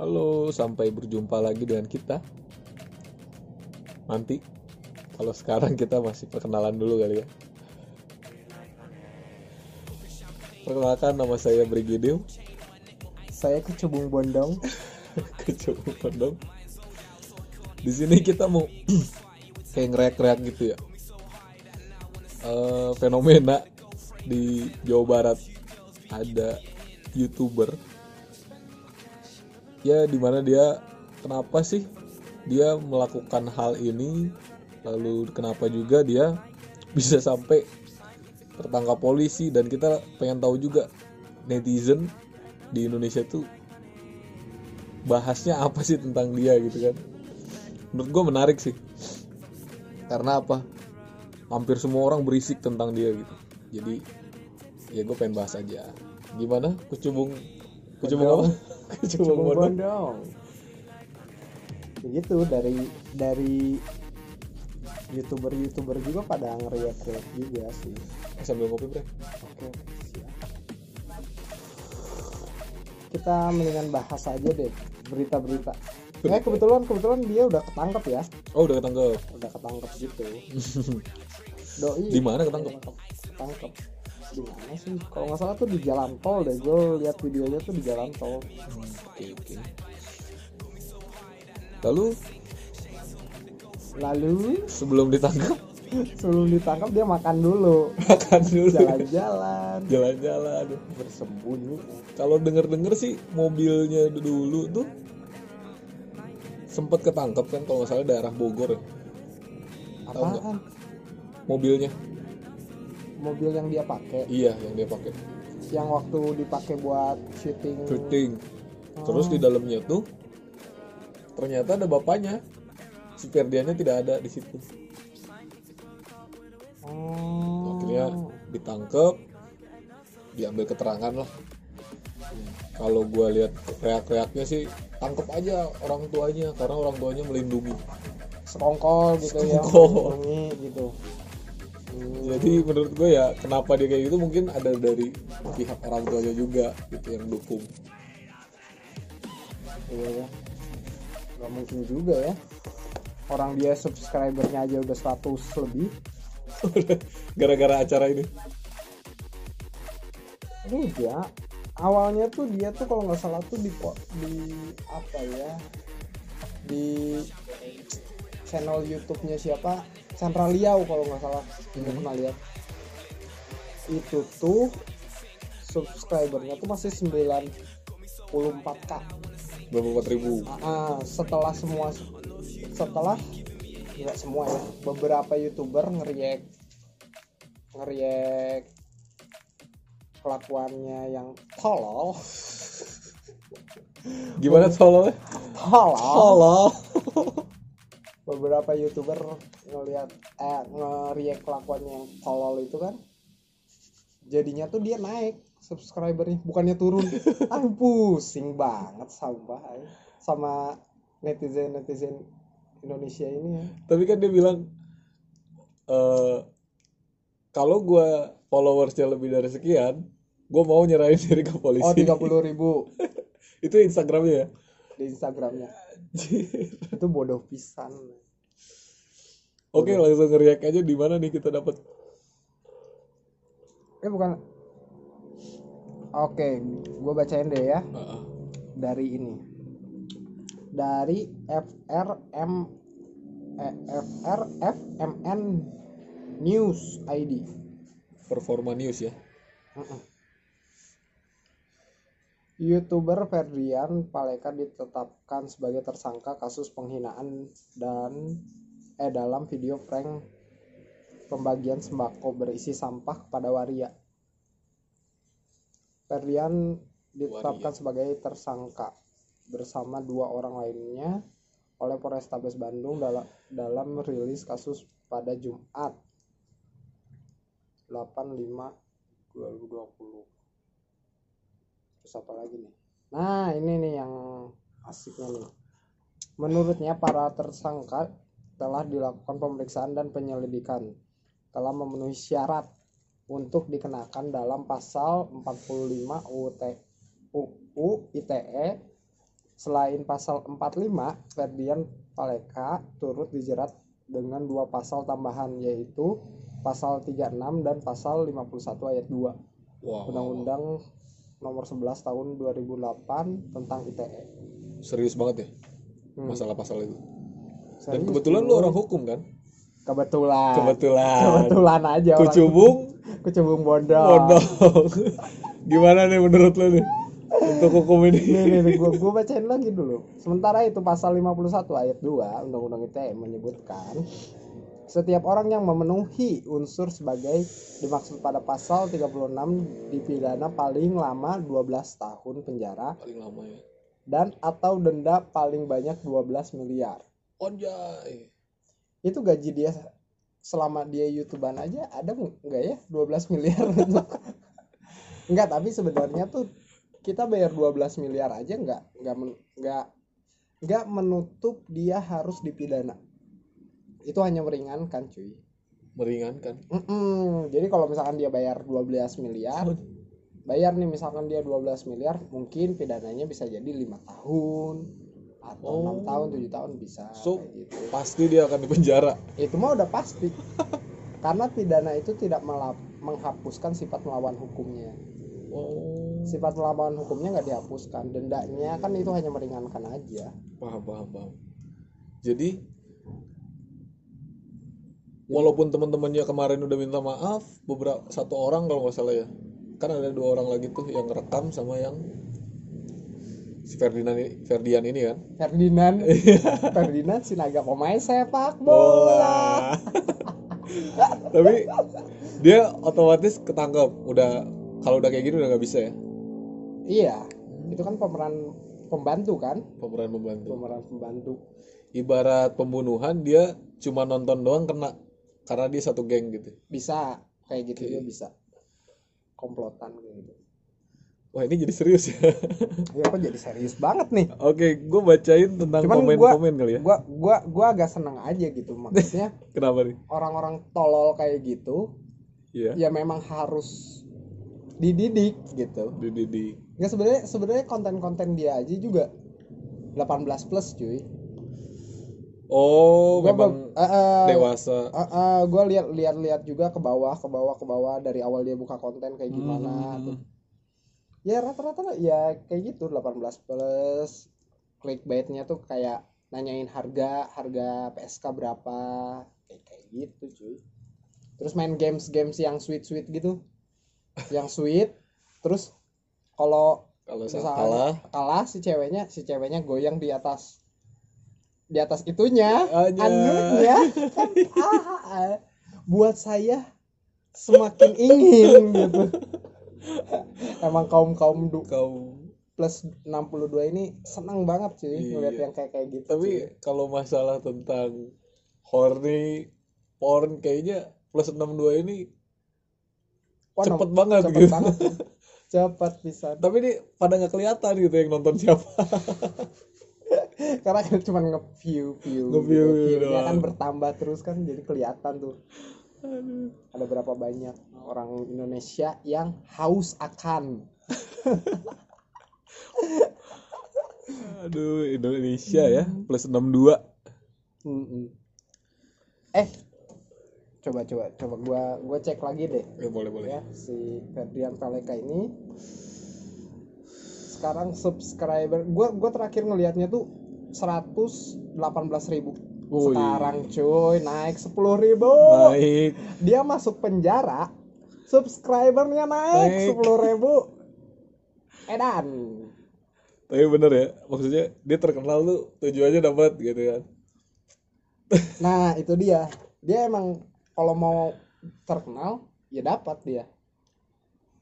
Halo, sampai berjumpa lagi dengan kita. Nanti, kalau sekarang kita masih perkenalan dulu kali ya. Perkenalkan nama saya Brigidium, Saya kecubung bondong. kecubung kondom. Di sini kita mau kayak ngereak-reak gitu ya. Eh, fenomena di Jawa Barat ada youtuber ya di mana dia kenapa sih dia melakukan hal ini? Lalu kenapa juga dia bisa sampai tertangkap polisi? Dan kita pengen tahu juga netizen di Indonesia tuh bahasnya apa sih tentang dia gitu kan? Menurut gue menarik sih. Karena apa? Hampir semua orang berisik tentang dia gitu. Jadi ya gue pengen bahas aja. Gimana? Kucubung kucubung apa Kecubung bodoh bondong. Begitu dari dari youtuber-youtuber juga pada ngeriak-riak juga sih. Eh, sambil ngopi bre Oke. Kita mendingan bahas aja deh berita-berita. Eh kebetulan kebetulan dia udah ketangkep ya, oh udah ketangkep udah ketangkep gitu. Doi. di mana ketangkep Ketangkep. Di mana sih? Kalau nggak salah tuh di jalan tol deh. Gue lihat videonya tuh di jalan tol. Hmm, oke oke lalu Lalu sebelum ditangkap sebelum ditangkap dia makan dulu, makan dulu jalan-jalan, jalan-jalan bersembunyi. kalau denger-denger sih mobilnya dulu tuh sempet ketangkep kan kalau nggak salah daerah Bogor ya? Apaan? mobilnya Mobil yang dia pakai, iya yang dia pakai. Yang waktu dipakai buat syuting. syuting terus di dalamnya tuh ternyata ada bapaknya. Si Ferdiannya tidak ada di situ. Oh. akhirnya ditangkep diambil keterangan lah. Kalau gua lihat reak-reaknya sih tangkep aja orang tuanya karena orang tuanya melindungi. Sekongkol gitu ya, Sekongkol. melindungi gitu. Jadi menurut gue ya kenapa dia kayak gitu mungkin ada dari pihak orang tuanya juga gitu yang dukung iya ya. Gak mungkin juga ya. Orang dia subscribernya aja udah 100 lebih. gara-gara acara ini Enggak. Awalnya tuh dia tuh kalau nggak salah tuh di di apa ya? Di channel YouTube-nya siapa? Chandra Liao kalau nggak salah. Hmm. pernah lihat. Itu tuh subscribernya tuh masih 94k. berapa ribu Ah, setelah semua setelah nggak semua ya beberapa youtuber ngeriak ngeriak kelakuannya yang tolol gimana tolong tolol tolong beberapa youtuber ngeliat eh ngeriak kelakuannya yang tolol itu kan jadinya tuh dia naik subscribernya bukannya turun. Ah pusing banget sampah ay. sama netizen netizen Indonesia ini ya. Tapi kan dia bilang eh kalau gue followersnya lebih dari sekian gue mau nyerahin diri ke polisi. Oh 30 ribu. Itu instagramnya ya? Di Instagramnya itu bodoh pisan oke langsung ngeriak aja di mana nih kita dapat. Eh bukan. Oke gue bacain deh ya. Ah, dari ini. Dari FRM eh, FRFMN News ID performa news ya. Mm-mm. YouTuber Ferdian Paleka ditetapkan sebagai tersangka kasus penghinaan dan eh dalam video prank pembagian sembako berisi sampah kepada waria. Ferdian ditetapkan sebagai tersangka bersama dua orang lainnya oleh Polrestabes Bandung dalam dalam rilis kasus pada Jumat 85 2020 terus apa lagi nih? Nah ini nih yang asiknya nih. Menurutnya para tersangka telah dilakukan pemeriksaan dan penyelidikan. Telah memenuhi syarat untuk dikenakan dalam pasal 45 UT UU ITE Selain pasal 45, Ferdian Paleka turut dijerat dengan dua pasal tambahan yaitu pasal 36 dan pasal 51 ayat 2 Wow. Nomor 11 tahun 2008 tentang ITE. Serius banget ya Hmm. masalah pasal itu. Dan Serius, kebetulan lu orang hukum kan? kebetulan Kebetulan. kebetulan aja orang Kucubung kucubung bodoh. Bodong. Gimana nih menurut lu nih untuk hukum ini? Nih, nih, nih, gua, gua bacain lagi dulu. Sementara itu pasal 51 ayat 2 Undang-Undang ITE menyebutkan setiap orang yang memenuhi unsur sebagai dimaksud pada pasal 36 dipidana paling lama 12 tahun penjara Paling lama ya. dan atau denda paling banyak 12 miliar. Onjay. Itu gaji dia selama dia YouTubean aja ada enggak ya 12 miliar enggak tapi sebenarnya tuh kita bayar 12 miliar aja enggak enggak enggak enggak menutup dia harus dipidana itu hanya meringankan cuy Meringankan. Mm-mm. jadi kalau misalkan dia bayar 12 miliar bayar nih misalkan dia 12 miliar mungkin pidananya bisa jadi lima tahun atau enam Oh. tahun tujuh tahun bisa So- gitu Pasti dia akan dipenjara. itu mah udah pasti karena pidana itu tidak melap- menghapuskan sifat melawan hukumnya Oh. sifat melawan hukumnya nggak dihapuskan dendanya kan itu hanya meringankan aja Paham, paham, paham. Jadi walaupun teman-temannya kemarin udah minta maaf, beberapa satu orang kalau nggak salah ya, kan ada dua orang lagi tuh yang rekam sama yang si Ferdinand ini- Ferdian ini kan. Ferdinand. Ferdinand Sinaga pemain sepak bola. Tapi dia otomatis ketangkep. Udah kalau udah kayak gini udah nggak bisa ya. iya. Itu kan pemeran pembantu kan? Pemeran membantu. pemeran pembantu. Ibarat pembunuhan dia cuma nonton doang kena karena dia satu geng gitu. bisa kayak gitu Oke. dia bisa komplotan gitu Wah ini jadi serius ya. ya kok jadi serius banget nih Oke, gue bacain tentang komen-komen kali ya. gua gua gua agak seneng aja gitu maksudnya Kenapa nih? orang-orang tolol kayak gitu Iya. ya memang harus dididik gitu Di, di, di. nggak sebenarnya sebenarnya konten-konten dia aja juga 18 plus cuy Oh, Gua memang be- eh, dewasa. eh, eh, gua lihat lihat lihat juga ke bawah ke bawah ke bawah dari awal dia buka konten kayak gimana Hmm. tuh. Ya rata-rata ya kayak gitu 18 plus. Clickbaitnya tuh kayak nanyain harga harga PSK berapa kayak kayak gitu cuy. Terus main games games yang sweet sweet gitu yang sweet terus kalau Kalau kalah, kalah si ceweknya si ceweknya goyang di atas di atas itunya Aja. anunya kan ah, ah, buat saya semakin ingin gitu emang kaum kaum du kau. plus 62 ini senang banget cuy Iya. ngeliat yang kayak kayak gitu Tapi kalau masalah tentang horny, porn kayaknya plus 62 ini Wah, cepet nom- banget cepet gitu. banget cepet bisa Tapi ini pada nggak kelihatan gitu yang nonton siapa. karena kan cuma nge-view view Nge-view gitu. Doang. kan bertambah terus kan jadi kelihatan tuh ada berapa banyak orang Indonesia yang haus akan Aduh, Indonesia ya, plus 62. Mm-mm. eh coba coba coba gua gua cek lagi deh Ya boleh boleh. ya si Ferdian Paleka ini sekarang subscriber gua gua terakhir ngelihatnya tuh 118.000 ribu Wih. sekarang cuy naik 10.000 ribu Naik. dia masuk penjara subscribernya naik, Naik. 10.000 ribu edan Tapi bener ya, maksudnya dia terkenal tuh tujuannya dapat gitu kan. nah itu dia dia emang kalau mau terkenal ya dapat dia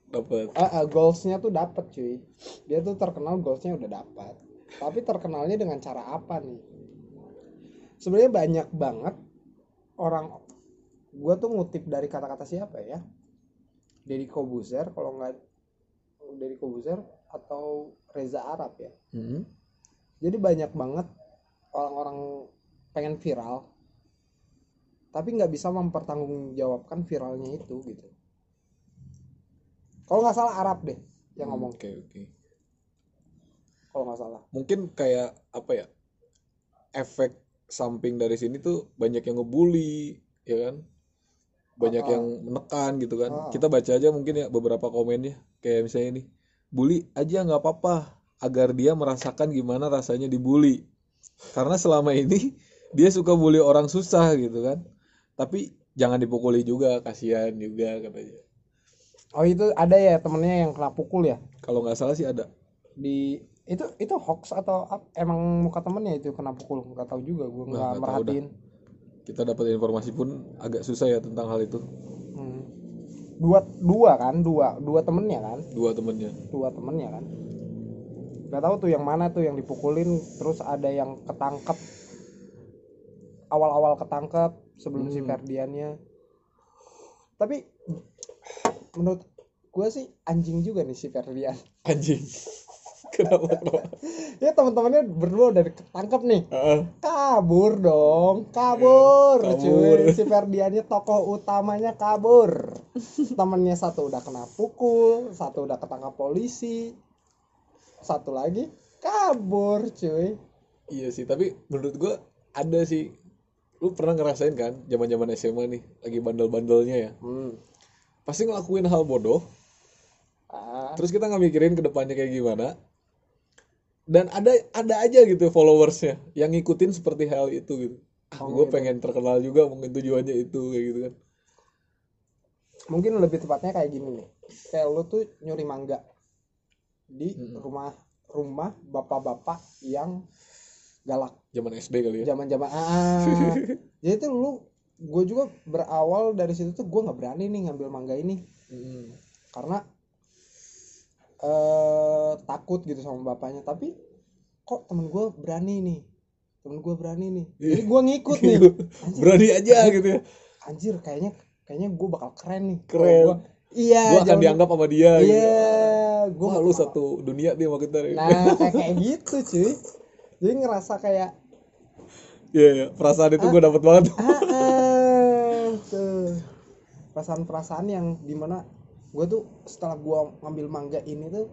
Dapat. Ah, ah, goalsnya tuh dapat cuy dia tuh terkenal goalsnya udah dapat tapi terkenalnya dengan cara apa nih? Sebenarnya banyak banget orang gua tuh ngutip dari kata-kata siapa ya? Deddy Kobuzer kalau nggak Deddy Kobuzer atau Reza Arab ya. Hmm. jadi banyak banget orang-orang pengen viral tapi nggak bisa mempertanggungjawabkan viralnya itu gitu. Kalau nggak salah Arab deh yang ngomong. Oke oke. Kalau nggak salah. Mungkin kayak apa ya efek samping dari sini tuh banyak yang ngebully ya kan? Banyak Ah. yang menekan gitu kan. Ah. kita baca aja mungkin ya beberapa komennya. Kayak misalnya ini bully aja nggak apa-apa agar dia merasakan gimana rasanya dibully. Karena selama ini dia suka bully orang susah gitu kan. Tapi jangan dipukuli juga kasihan juga katanya. Oh itu ada ya temennya yang kena pukul ya? Kalau nggak salah sih ada. Di itu itu hoax atau ap- emang muka temennya itu kena pukul nggak tahu juga gue Nggak- tahu merhatiin. kita dapat informasi pun agak susah ya tentang hal itu. Hmm. dua dua kan dua dua temennya kan? Dua temennya. Dua temennya kan? Nggak tahu tuh yang mana tuh yang dipukulin terus ada yang ketangkep. Awal-awal ketangkep sebelum si Hmm. Ferdiannya. Tapi menurut gue sih anjing juga nih si Ferdian. Anjing kenapa kenapa ya teman-temannya berdua udah ketangkep nih. Kabur dong kabur, Kabur. cuy. Si Ferdiannya tokoh utamanya kabur. Temennya satu udah kena pukul satu udah ketangkap polisi. Satu lagi kabur cuy. Iya sih tapi menurut gua ada sih. Lu pernah ngerasain kan zaman zaman SMA nih lagi bandel-bandelnya ya? Hmm. pasti ngelakuin hal bodoh. Ah, terus kita nggak mikirin ke depannya kayak gimana dan ada ada aja gitu followersnya yang ngikutin seperti hal itu gitu. Ah, Oh, gue gitu. pengen terkenal juga mungkin tujuannya itu kayak gitu kan. Mungkin lebih tepatnya kayak gini nih. Kayak lu tuh nyuri mangga di Mm-mm. rumah rumah bapak-bapak yang galak. Zaman SD kali ya. Zaman-zaman ah, jadi tuh lu gue juga berawal dari situ tuh gue nggak berani nih ngambil mangga ini. Mm. karena eh takut gitu sama bapaknya tapi kok temen gue berani nih temen gue berani nih jadi gue ngikut nih anjir, berani aja gitu ya anjir kayaknya kayaknya gue bakal keren nih Keren. gua- iya gue akan dianggap sama dia gitu. iya gue Wah lu satu dunia dia sama kita nih. nah kayak kayak gitu cuy jadi ngerasa kayak Iya, iya. perasaan itu gue dapet banget. ah, ah, perasaan-perasaan yang di mana gue tuh setelah gue ngambil mangga ini tuh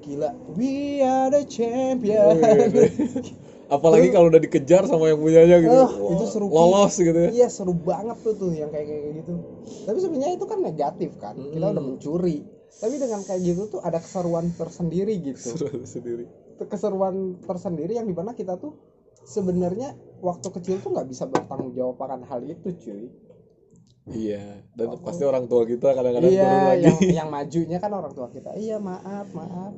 gila. We are the champion. Apalagi kalau udah dikejar sama yang punyanya gitu. Wah, itu seru. Lolos gitu ya. iya seru banget tuh tuh yang kayak kayak gitu. Tapi sebenarnya itu kan negatif kan. Kita Hmm. udah mencuri. Tapi dengan kayak gitu tuh ada keseruan tersendiri gitu. Seru sendiri. keseruan tersendiri yang di mana kita tuh sebenarnya waktu kecil tuh nggak bisa bertanggung jawab akan hal itu cuy Iya, dan pasti orang tua kita kadang-kadang turun iya lagi. yang yang majunya kan orang tua kita. Iya maaf maaf.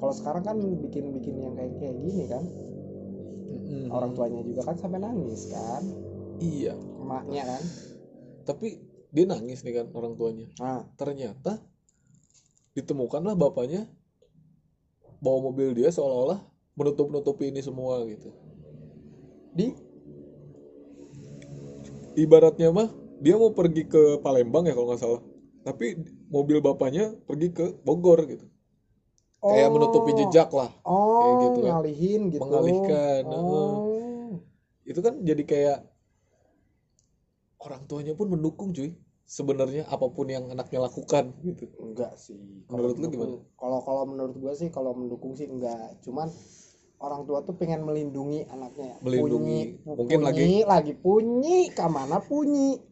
Kalau sekarang kan bikin bikin yang kayak kayak gini kan. Mm-mm. orang tuanya juga kan sampai nangis kan. Iya, emaknya kan. Tapi dia nangis nih kan orang tuanya. nah Ternyata ditemukanlah bapaknya bawa mobil dia seolah-olah menutup-nutupi ini semua gitu. di? Ibaratnya mah dia mau pergi ke Palembang ya kalau nggak salah. Tapi mobil bapaknya pergi ke Bogor gitu. Kayak menutupi jejak lah. oh kayak gitu kan. ngalihin gitu Mengalihkan, oh Itu kan jadi kayak orang tuanya pun mendukung cuy. Sebenarnya apa pun yang anaknya lakukan gitu. enggak sih Menurut lu mendukung- kalau kalau menurut gua sih kalau mendukung sih enggak cuman orang tua tuh pengen melindungi anaknya Melindungi. Punyi- Mungkin punyi, lagi punyi ke mana punyi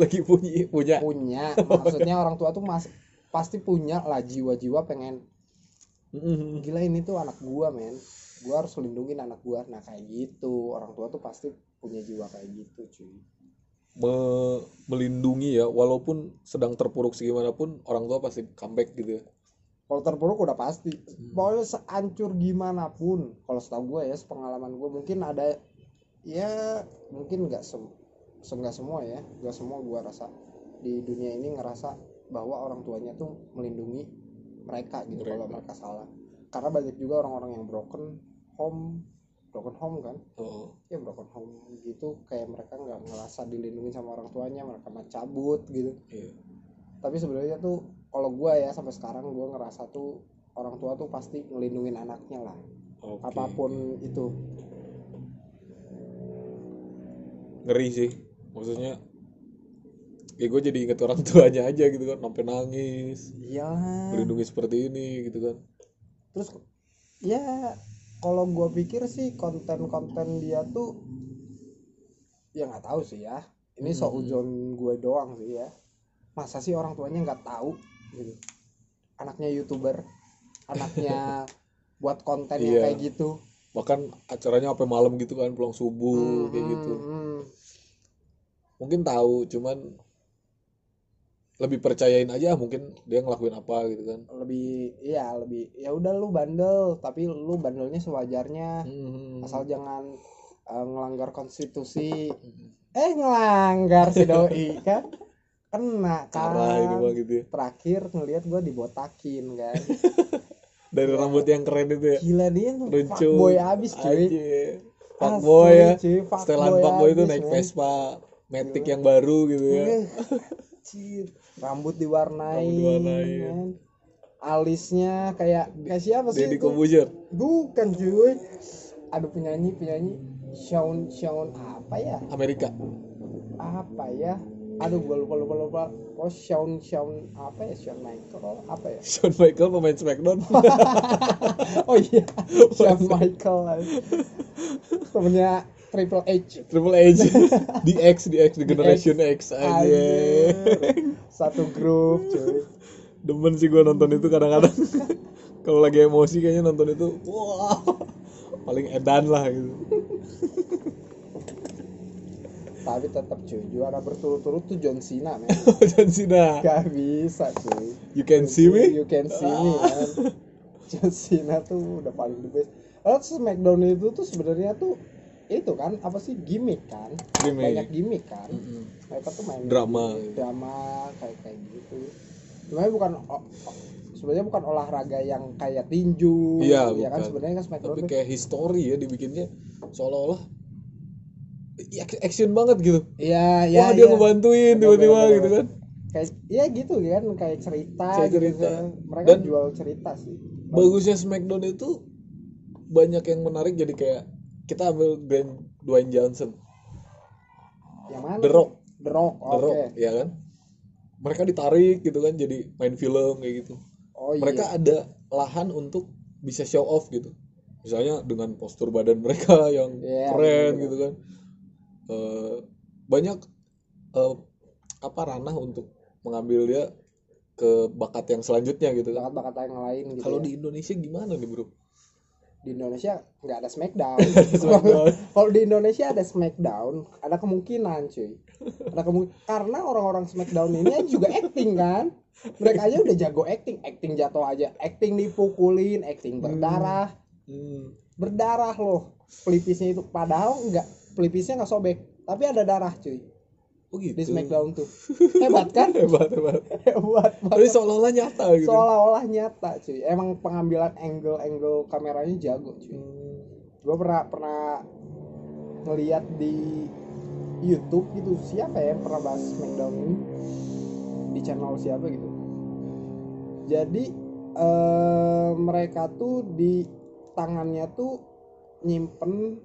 Lagi punya punya. Punya. Maksudnya orang tua tuh mas pasti punya lah jiwa-jiwa pengen Mm-mm. gila ini tuh anak gua men. Gua harus lindungin anak gua. Nah kayak gitu. Orang tua tuh pasti punya jiwa kayak gitu cuy. Me- melindungi ya. Walaupun sedang terpuruk segimanapun orang tua pasti comeback gitu ya. kalau terpuruk udah pasti. Pokoknya seancur gimana pun kalau setahu gue ya sepengalaman gue mungkin ada ya mungkin nggak sem nggak semua ya nggak semua gue rasa di dunia ini ngerasa bahwa orang tuanya tuh melindungi mereka gitu kalau Mereka. mereka salah karena banyak juga orang-orang yang broken home broken home kan Oh. ya broken home gitu kayak mereka nggak ngerasa dilindungi sama orang tuanya mereka mah cabut gitu Iya. tapi sebenarnya tuh kalau gua ya sampai sekarang gua ngerasa tuh orang tua tuh pasti ngelindungin anaknya lah Oke. apa pun itu Ngeri sih. Maksudnya ya gue jadi inget orang tuanya aja gitu kan sampai nangis iyalah melindungi seperti ini gitu kan. Terus ya kalau gua pikir sih konten-konten dia tuh ya nggak tahu sih ya. Ini Hmm. seujon gue doang sih ya. Masa sih orang tuanya nggak tahu? Gitu. Anaknya youtuber anaknya buat konten yang Iya. kayak gitu. Bahkan acaranya sampai malam gitu kan pulang subuh Hmm, kayak gitu. hmm, hmm. Mungkin tahu cuman lebih percayain aja mungkin dia ngelakuin apa gitu kan. Lebih iya lebih ya udah lu bandel tapi lu bandelnya sewajarnya. Hmm. asal jangan eh, ngelanggar konstitusi. Eh ngelanggar si doi kan? Kena kan? Parah ini mah gitu ya. Terakhir ngelihat gue dibotakin kan? Dari rambut yang keren itu ya. Gila dia Lucu. fuckboy abis cuy. Fuckboy ya. cuy, setelan fuckboy itu naik. Vespa Matic yang baru gitu ya. Eh, anjir. rambut diwarnai, Rambut diwarnai. men. alisnya kayak kayak siapa sih Deddy? Kobuzer. Bukan cuy. Ada penyanyi penyanyi. Shawn Shawn apa ya? Amerika. Apa ya? Aduh gua lupa lupa lupa. Oh Shawn Shawn apa ya? Shawn Michael apa ya? Shawn Michael pemain Smackdown. Oh iya Shawn Michael temennya Triple H. Triple H. Di X di X di Generation X. Aja satu grup cuy. Demen sih gua nonton itu kadang-kadang. Kalau lagi emosi kayaknya nonton itu wah. Paling edan lah gitu. Tapi tetap cuy juara berturut-turut tuh John Cena men. John Cena. Gak bisa cuy. You can see me? You can see me man John Cena tuh udah paling the best. Lalu Smackdown itu tuh sebenarnya tuh itu kan apa sih gimmick kan Gimmick. banyak gimmick kan Mm-mm. mereka tuh main Drama. drama kayak kayak gitu sebenarnya bukan sebenarnya bukan olahraga yang kayak tinju Iya, ya kan sebenarnya kan Smackdown tapi tuh kayak history ya dibikinnya seolah-olah ya, action banget gitu iya iya wah dia iya. ngebantuin tiba-tiba gitu kan kayak iya gitu kan kayak cerita Kayak gitu cerita. kan. mereka Dan- jual cerita sih bagusnya Smackdown itu banyak yang menarik jadi kayak kita ambil Dwayne, Dwayne Johnson. Yang mana? The Rock. The Rock The Rock ya kan? Mereka ditarik gitu kan jadi main film kayak gitu. Oh iya. Mereka ada lahan untuk bisa show off gitu. Misalnya dengan postur badan mereka yang Iya, keren bener-bener. gitu kan. Eh, banyak eh, apa ranah untuk mengambil dia ke bakat yang selanjutnya gitu kan. Bakat-bakat yang lain gitu kalau ya. di Indonesia gimana nih bro di Indonesia nggak ada Smackdown. Smackdown. Kalau di Indonesia ada Smackdown, ada kemungkinan cuy. Ada kemungkinan karena orang-orang Smackdown ini juga acting kan. Mereka aja udah jago acting, acting jatuh aja, acting dipukulin, acting berdarah, hmm. berdarah loh. Pelipisnya itu padahal nggak pelipisnya nggak sobek, tapi ada darah cuy oh gitu di Smackdown tuh. Hebat kan? hebat hebat Hebat tapi banget. seolah-olah nyata gitu Seolah-olah nyata cuy. Emang pengambilan angle-angle kameranya jago cuy. Hmm. gue pernah pernah ngeliat di YouTube gitu siapa ya yang pernah bahas Smackdown ini di channel siapa gitu jadi eh, mereka tuh di tangannya tuh nyimpen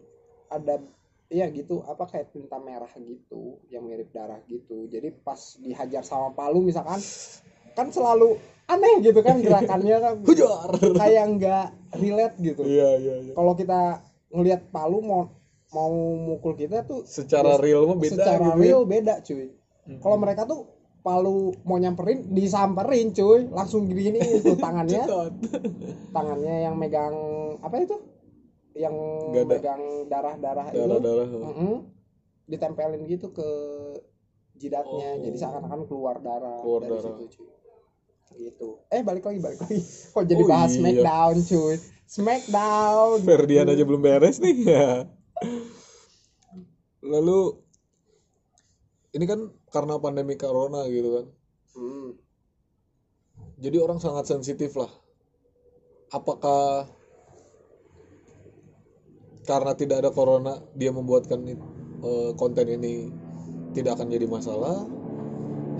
ada iya gitu. Apa kayak tinta merah gitu yang mirip darah gitu. Jadi pas dihajar sama palu misalkan kan selalu aneh gitu kan gerakannya kan. Hujar. kayak nggak relate gitu. Iya iya iya. Kalau kita ngelihat palu mau mau mukul kita tuh secara real mah beda secara gitu ya. real beda cuy. Kalau mereka tuh palu mau nyamperin disamperin cuy. Langsung gini itu tangannya. Tangannya yang megang apa itu yang Nggak ada. megang darah darah itu darah-darah Mm-mm. ditempelin gitu ke jidatnya Oh. jadi seakan-akan keluar darah Keluar dari darah. situ cuy gitu eh balik lagi balik lagi kok jadi Oh, bahas iya. Smackdown cuy Smackdown Ferdian aja belum beres nih ya. Lalu ini kan karena pandemi corona gitu kan. Hmm. Jadi orang sangat sensitif lah. Apakah karena tidak ada corona dia membuatkan eh, konten ini tidak akan jadi masalah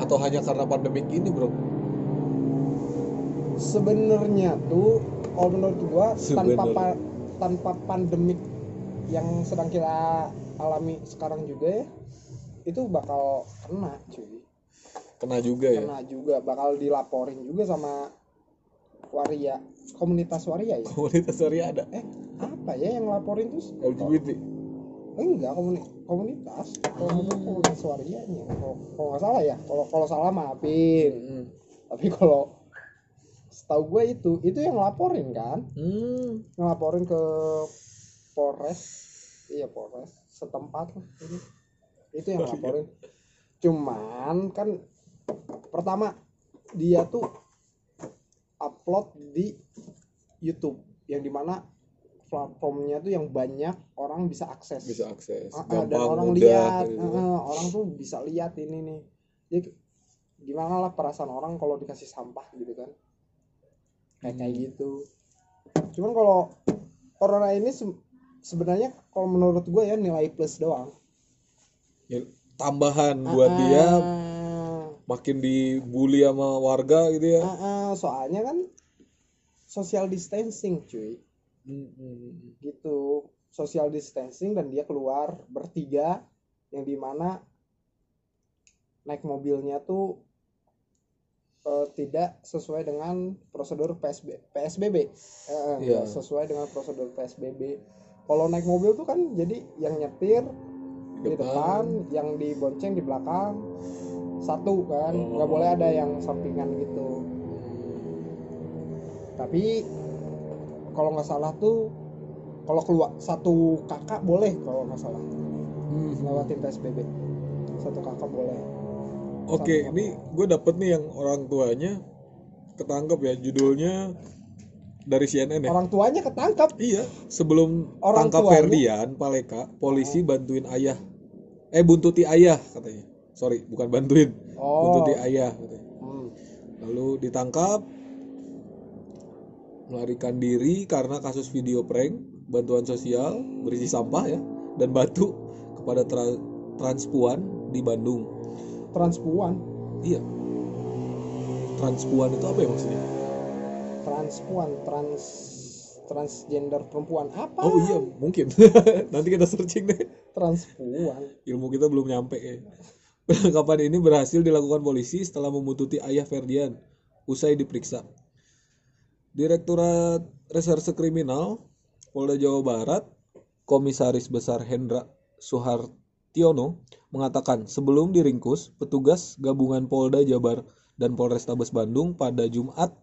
atau hanya karena pandemik ini, Bro? sebenarnya tuh kalau menurut gua tanpa Sebenarnya. pa- tanpa pandemik yang sedang kita alami sekarang juga ya itu bakal kena cuy Kena juga ya. kena juga bakal dilaporin juga sama waria komunitas waria ya? Komunitas waria ada. Eh apa ya yang laporin terus LGBT enggak komuni komunitas. Kalau ngomong komunitas warianya kalau kalau nggak salah ya. Kalau kalau salah maafin Hmm. tapi kalau setahu gue itu itu yang laporin kan? Hmm. ngelaporin ke Polres. Iya Polres setempat lah. Itu itu yang laporin. Cuman kan pertama dia tuh upload di YouTube yang di mana platformnya tuh yang banyak orang bisa akses. Bisa akses. Ah, ah, dan orang mudah lihat. gitu. ah, orang tuh bisa lihat ini nih. Jadi gimana lah perasaan orang kalau dikasih sampah gitu kan? Kayak kayak Hmm. gitu. Cuman kalau corona ini se- sebenarnya kalau menurut gue ya nilai plus doang. Ya, tambahan buat Ah, dia makin dibully sama warga gitu ya. Ah, ah, soalnya kan social distancing cuy. Hmm, hmm, hmm. gitu. Social distancing dan dia keluar bertiga yang di mana naik mobilnya tuh eh, tidak sesuai dengan prosedur PSB, PSBB Eh, Iya. nggak sesuai dengan prosedur PSBB kalau naik mobil tuh kan jadi yang nyetir di depan. yang dibonceng di belakang. Satu kan nggak Oh. boleh ada yang sampingan gitu tapi kalau nggak salah tuh kalau keluar satu kakak boleh kalau nggak salah Hmm. lewatin PSBB satu kakak boleh Oke, Satu- ini gue dapet nih yang orang tuanya ketangkep ya judulnya dari CNN ya. orang tuanya ketangkap Iya, sebelum Orang tangkap tuanya? Ferdian Paleka, polisi bantuin ayah. Eh buntuti ayah katanya. Sorry, bukan bantuin. oh Buntuti ayah katanya. hmm. Lalu ditangkap melarikan diri karena kasus video prank, bantuan sosial berisi sampah ya dan batu kepada tra- transpuan di Bandung. transpuan Iya. Transpuan itu apa ya maksudnya? transpuan trans transgender perempuan apa Oh iya, mungkin. Nanti kita searching deh. transpuan Ilmu kita belum nyampe ya. Penangkapan ini berhasil dilakukan polisi setelah membututi ayah Ferdian usai diperiksa. Direktorat Reserse Kriminal Polda Jawa Barat, Komisaris Besar Hendra Suhartiono mengatakan sebelum diringkus, petugas gabungan Polda Jabar dan Polrestabes Bandung pada Jumat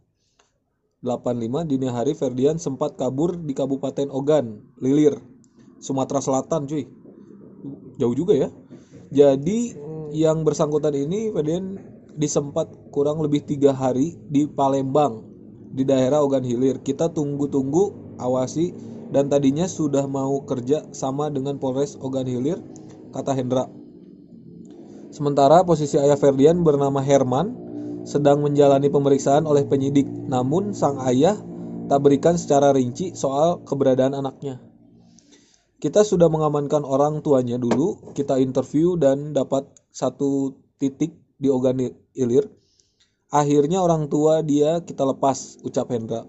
85 dini hari Ferdian sempat kabur di Kabupaten Ogan, Lilir, Sumatera Selatan, cuy. Jauh juga ya. Jadi yang bersangkutan ini Ferdian disempat kurang lebih tiga hari di Palembang di daerah Ogan Hilir. Kita tunggu-tunggu, awasi dan tadinya sudah mau kerja sama dengan Polres Ogan Hilir, kata Hendra. Sementara posisi ayah Ferdian bernama Herman sedang menjalani pemeriksaan oleh penyidik. Namun sang ayah tak berikan secara rinci soal keberadaan anaknya. Kita sudah mengamankan orang tuanya dulu, kita interview dan dapat satu titik di Ogan Ilir. Akhirnya orang tua dia kita lepas, ucap Hendra.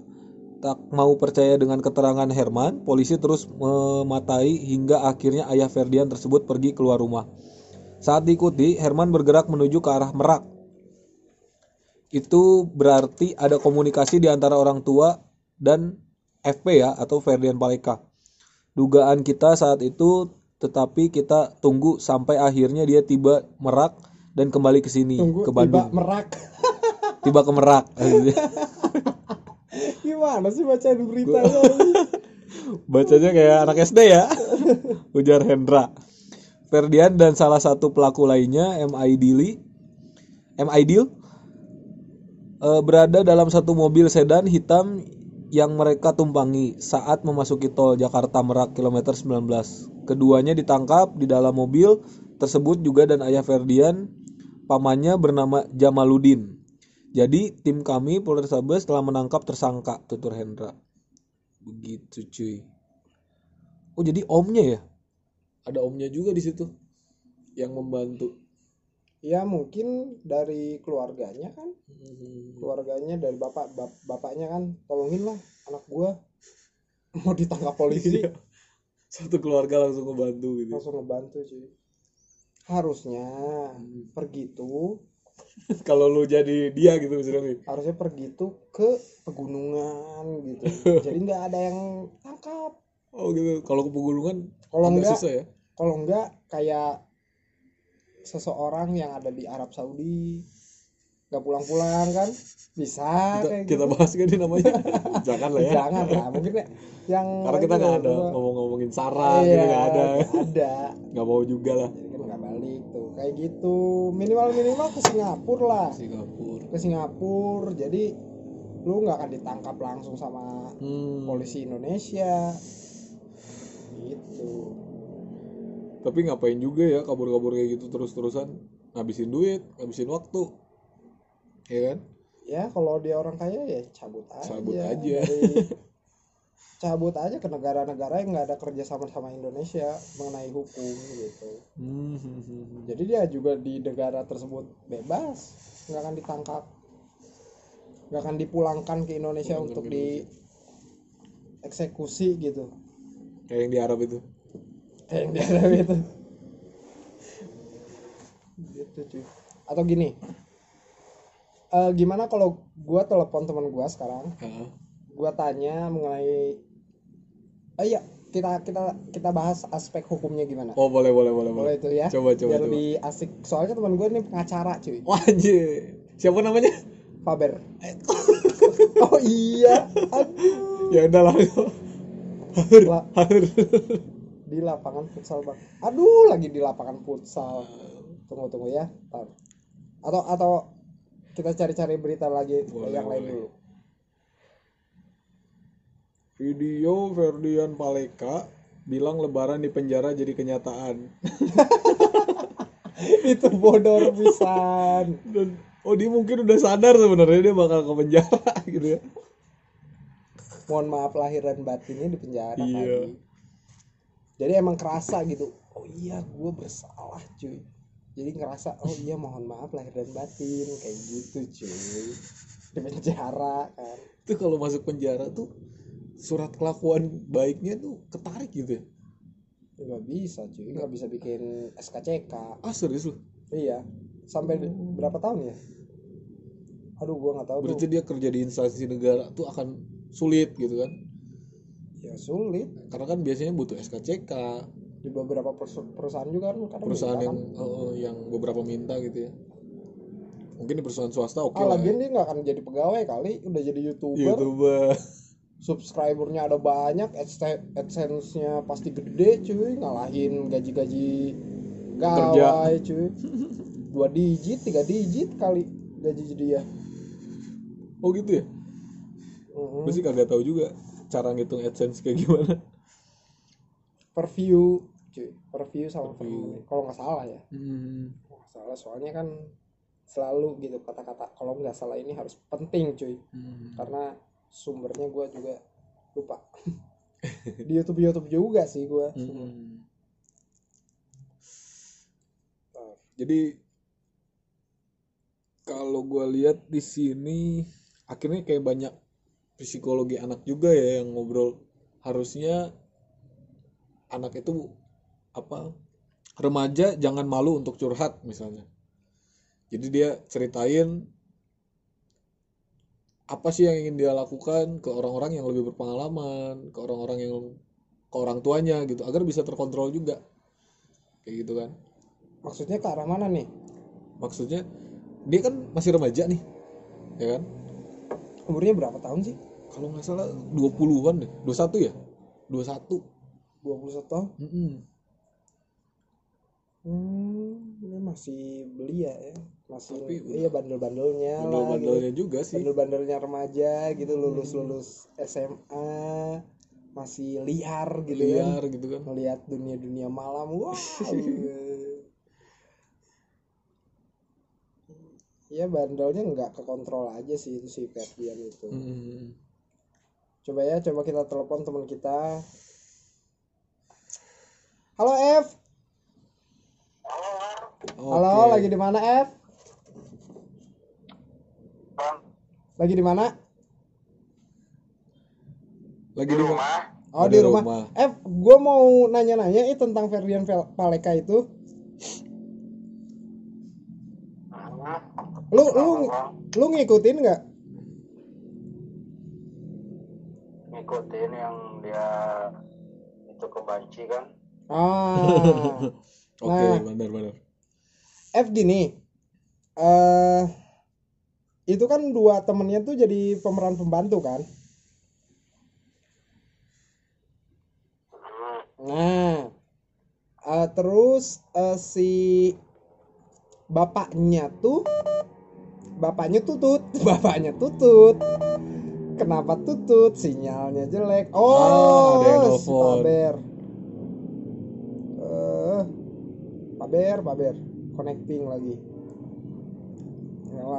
Tak mau percaya dengan keterangan Herman, polisi terus mematai hingga akhirnya ayah Ferdian tersebut pergi keluar rumah. Saat diikuti, Herman bergerak menuju ke arah Merak. Itu berarti ada komunikasi di antara orang tua dan FP ya atau Ferdian Paleka. Dugaan kita saat itu tetapi kita tunggu sampai akhirnya dia tiba Merak dan kembali ke sini tunggu ke tiba Bandung. merak Tiba ke Merak. gimana sih bacain beritanya Bacanya kayak anak SD ya. Ujar Hendra. Ferdian dan salah satu pelaku lainnya M. Aidili M. Aidil eh, berada dalam satu mobil sedan hitam yang mereka tumpangi saat memasuki tol Jakarta Merak kilometer 19. Keduanya ditangkap di dalam mobil tersebut juga dan ayah Ferdian pamannya bernama Jamaludin. Jadi tim kami Polrestabes telah menangkap tersangka tutur Hendra. Begitu cuy. Oh jadi omnya ya? Ada omnya juga di situ yang membantu. ya mungkin dari keluarganya kan keluarganya dari bapak bap- bapaknya kan tolongin lah anak gua mau ditangkap polisi. Satu keluarga langsung ngebantu gitu. langsung ngebantu cuy harusnya pergi tuh kalau lu jadi dia gitu misalnya harusnya pergi tuh ke pegunungan gitu. Jadi nggak ada yang tangkap. Oh gitu. Kalau ke pegunungan kalau enggak susah ya? kalau enggak kayak seseorang yang ada di Arab Saudi nggak pulang-pulang kan? Bisa kita, kayak kita gitu. bahas gak nih namanya? Jangan lah ya. Jangan lah mungkin ya yang karena kita nggak ada ngomong-ngomongin sarah iya, gitu nggak ada. nggak ada. Nggak mau juga lah tuh kayak gitu. Minimal minimal ke Singapura lah. Singapura. Ke Singapura. Jadi lu nggak akan ditangkap langsung sama hmm. polisi Indonesia. Gitu. Tapi ngapain juga ya kabur-kabur kayak gitu terus-terusan? Ngabisin duit ngabisin waktu. Ya kan? Ya kalau dia orang kaya ya cabut aja. Cabut aja. dari- cabut aja ke negara-negara yang nggak ada kerja sama sama Indonesia mengenai hukum gitu. Hmm. jadi dia juga di negara tersebut bebas nggak akan ditangkap nggak akan dipulangkan ke Indonesia Pulangkan untuk ke di eksekusi gitu. Kayak yang di Arab itu. Kayak yang di Arab itu. Gitu cuy. Atau gini. Eh, gimana kalau gua telepon teman gua sekarang? Heeh. gua tanya mengenai oh iya kita kita kita bahas aspek hukumnya gimana. Oh boleh boleh boleh boleh itu ya coba coba biar coba. lebih asik. Soalnya teman gue ini pengacara cuy. Wah, anjir siapa namanya? Faber. Oh iya. Aduh. Ya udahlah La- di lapangan futsal bang. Aduh lagi di lapangan futsal. Tunggu tunggu ya atau atau kita cari-cari berita lagi Boleh, yang lain boleh. dulu video Ferdian Paleka bilang lebaran di penjara jadi kenyataan. Itu bodor pisan. Dan oh dia mungkin udah sadar sebenarnya dia bakal ke penjara gitu ya. Mohon maaf lahir dan batinnya di penjara Iya. jadi emang kerasa gitu. Oh iya gue bersalah cuy. Jadi ngerasa oh iya mohon maaf lahir dan batin. Kayak gitu cuy. Di penjara kan. Itu kalau masuk penjara tuh surat kelakuan baiknya tuh ketarik gitu ya? Nggak bisa cuy. Nggak bisa bikin SKCK ah serius loh iya. Sampai berapa tahun ya? Aduh gua nggak tahu berarti tuh dia kerja di instansi negara tuh akan sulit gitu kan? Ya sulit. Karena kan biasanya butuh SKCK di beberapa perus- perusahaan juga kan kadang perusahaan yang kan. eh, yang beberapa minta gitu ya. Mungkin di perusahaan swasta oke ah lah lagian dia nggak akan jadi pegawai kali. Udah jadi youtuber. Youtuber subscribernya ada banyak adse- adsense-nya pasti gede cuy. Ngalahin gaji-gaji gawai cuy. Dua digit tiga digit kali gaji dia oh gitu ya? Mhm. gue sih kagak tahu juga cara ngitung adsense kayak gimana. Per view cuy. Per view sama per view. kalau nggak salah ya. Kalau nggak salah soalnya kan selalu gitu kata-kata kalau nggak salah ini harus penting cuy. Hmm. karena sumbernya gue juga lupa di YouTube YouTube juga sih gue Hmm. Jadi kalau gue lihat di sini akhirnya kayak banyak psikologi anak juga ya yang ngobrol harusnya anak itu apa remaja jangan malu untuk curhat misalnya. Jadi dia ceritain apa sih yang ingin dia lakukan ke orang-orang yang lebih berpengalaman, ke orang-orang yang ke orang tuanya gitu agar bisa terkontrol juga. Kayak gitu kan. maksudnya ke arah mana nih Maksudnya dia kan masih remaja nih. Ya kan? umurnya berapa tahun sih Kalau nggak salah 20-an deh. 21 ya? 21. 21 tahun Mm-mm. hmm ini masih belia ya masih Tapi iya bandel-bandelnya lah gitu. Bandel-bandelnya juga sih. bandel-bandelnya remaja gitu lulus lulus SMA masih liar gitu kan Liar gitu kan. melihat dunia-dunia malam wow ya bandelnya nggak kekontrol aja sih itu si Ferdian itu Mm. coba ya coba kita telepon teman kita halo F halo Oke. lagi di mana F lagi di mana? Lagi di rumah. oh di rumah, F gue mau nanya-nanya eh, tentang Ferdian Vel- Paleka itu. Lu lu lu ngikutin nggak? Ngikutin yang dia itu kebanci kan? Ah. Oke Nah. benar benar F gini. Eh itu kan dua temennya tuh jadi pemeran pembantu kan? Nah eh, terus eh, si bapaknya tuh bapaknya tutut bapaknya tutut. Kenapa tutut? Sinyalnya jelek. Ah, oh ada yang si paber. Eh paber paber. Connecting lagi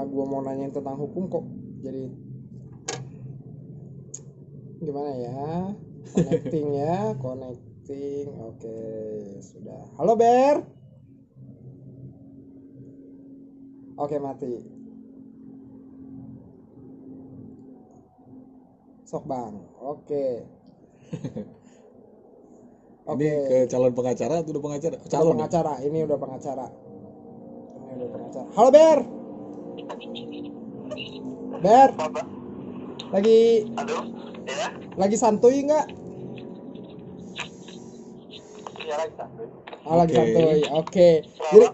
Gua mau nanyain tentang hukum kok jadi gimana ya? Connecting ya connecting. Oke sudah. Halo Ber. Oke mati. Sok bang. Oke. Oke. ini ke calon pengacara atau udah pengacara? Udah calon ya? pengacara. Ini udah pengacara. Ini udah pengacara. Halo Ber Ber. Apa lagi aduh ya? lagi santuy nggak? Ya lagi satu Oh, lagi Oke. santuy. Oke. Jadi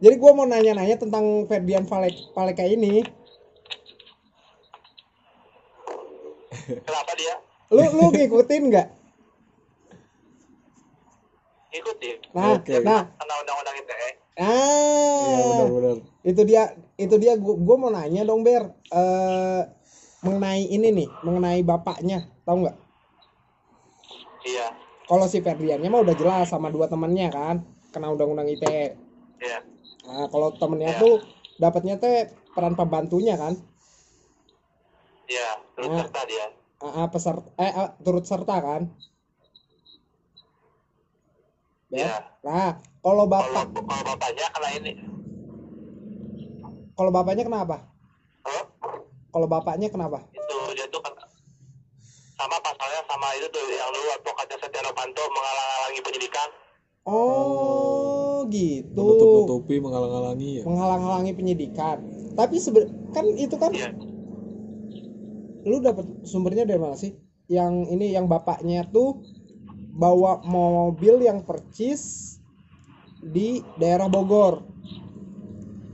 jadi gua mau nanya-nanya tentang Ferdian Palek Paleka ini. kenapa dia? Lu lu ngikutin nggak? ikutin Nah, Oke. nah, karena undang-undang ITE ah, iya benar benar itu dia itu dia gua, gua mau nanya dong Ber eh mengenai ini nih, mengenai bapaknya, tahu nggak? iya Kalau si Ferdiannya mah udah jelas sama dua temannya kan, kena undang-undang ITE. iya Nah, kalau temennya Ya. tuh dapatnya teh peran pembantunya kan? iya terus Nah. serta dia Ah, ah, peserta eh ah, turut serta kan? Iya Nah, kalau kalau bapak kalau bapaknya kena ini kalau bapaknya kenapa? Kalau bapaknya kenapa? itu dia tuh kan sama pasalnya sama itu tuh yang dulu advokatnya Setia Novanto menghalang-halangi penyidikan Oh, gitu. menutup-nutupi menghalang-halangi ya Menghalang-halangi penyidikan. Tapi seben kan itu kan iya lu dapat sumbernya dari mana sih? Yang ini yang bapaknya tuh bawa mobil yang percis di daerah Bogor.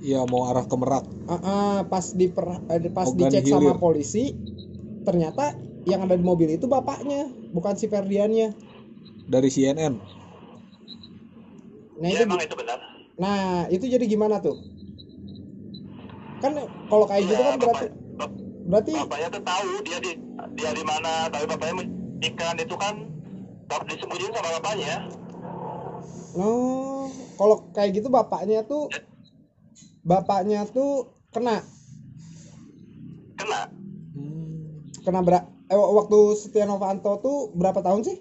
Iya mau arah ke Merak Ah, ah, pas di pas Ogan dicek sama hilir. polisi ternyata yang ada di mobil itu bapaknya, bukan si Ferdiannya. dari CNN Nah, iya itu emang itu benar nah, itu jadi gimana tuh? Kan kalau kayak gitu Iya, kan berarti bapak- bap- berarti bapaknya tuh tahu dia di dia di mana tapi bapaknya menyidikan itu kan disembunyiin sama bapaknya Oh, kalau kayak gitu bapaknya tuh bapaknya tuh kena kena Hmm, kena berak eh, waktu Setia Novanto tuh berapa tahun sih?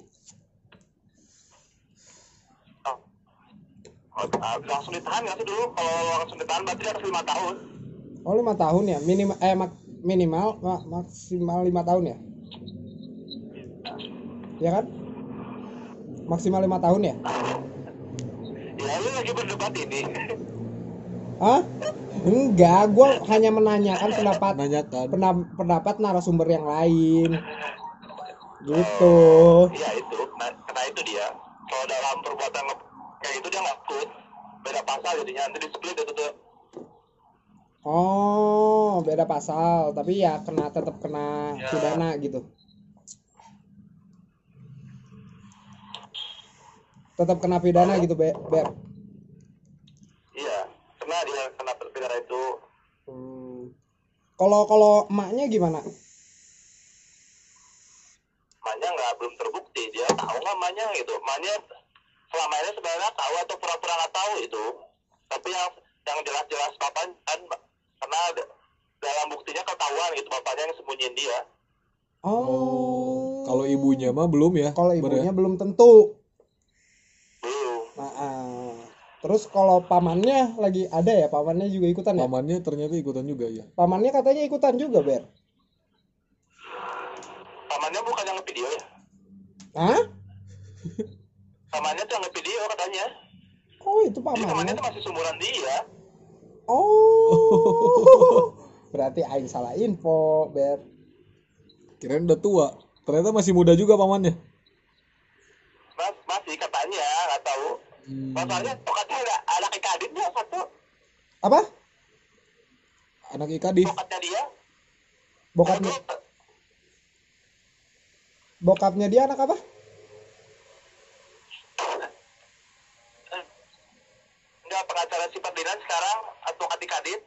oh. Oh, ah, langsung ditahan nggak sih dulu kalau langsung ditahan berarti harus lima tahun Oh lima tahun ya minimal eh mak- minimal ma- maksimal lima tahun ya? Ya kan? Maksimal lima tahun ya? ya lu lagi berdebat ini Hah? Enggak, gua hanya menanyakan pendapat nanyakan pena- pendapat narasumber yang lain. Gitu. iya itu nah, kena itu dia kalau dalam perbuatan kayak itu dia ngakut beda pasal jadinya nanti di split itu tuh Oh, beda pasal, tapi ya kena tetap kena Ya. pidana gitu. Tetap kena pidana gitu, Be- Ber. iya kena dia kena pidana itu Hmm. Kalau kalau emaknya gimana? Maknya nggak belum terbukti dia tahu nggak maknya gitu maknya selama ini sebenarnya tahu atau pura-pura nggak tahu itu tapi yang yang jelas-jelas bapaknya kan karena dalam buktinya ketahuan gitu bapaknya yang sembunyiin dia Oh. kalau ibunya mah belum ya kalau Ber ya? ibunya belum tentu. belum Nah, ah. Terus kalau pamannya lagi ada ya, pamannya juga ikutan ya? pamannya ternyata ikutan juga ya Pamannya katanya ikutan juga, Ber. pamannya bukan yang ngevideo ya Hah? pamannya tuh yang ngevideo katanya Oh, itu jadi pamannya pamannya. tuh masih sumuran dia Oh. berarti aing salah info ber kirain udah tua ternyata masih muda juga pamannya Mas, masih katanya nggak tahu Hmm. masalahnya tokatnya ada anak ikaditnya satu apa? Anak ikadif tokatnya dia bokapnya bokapnya dia anak apa? Nggak pengacara si Ferdinand sekarang advokat ikadit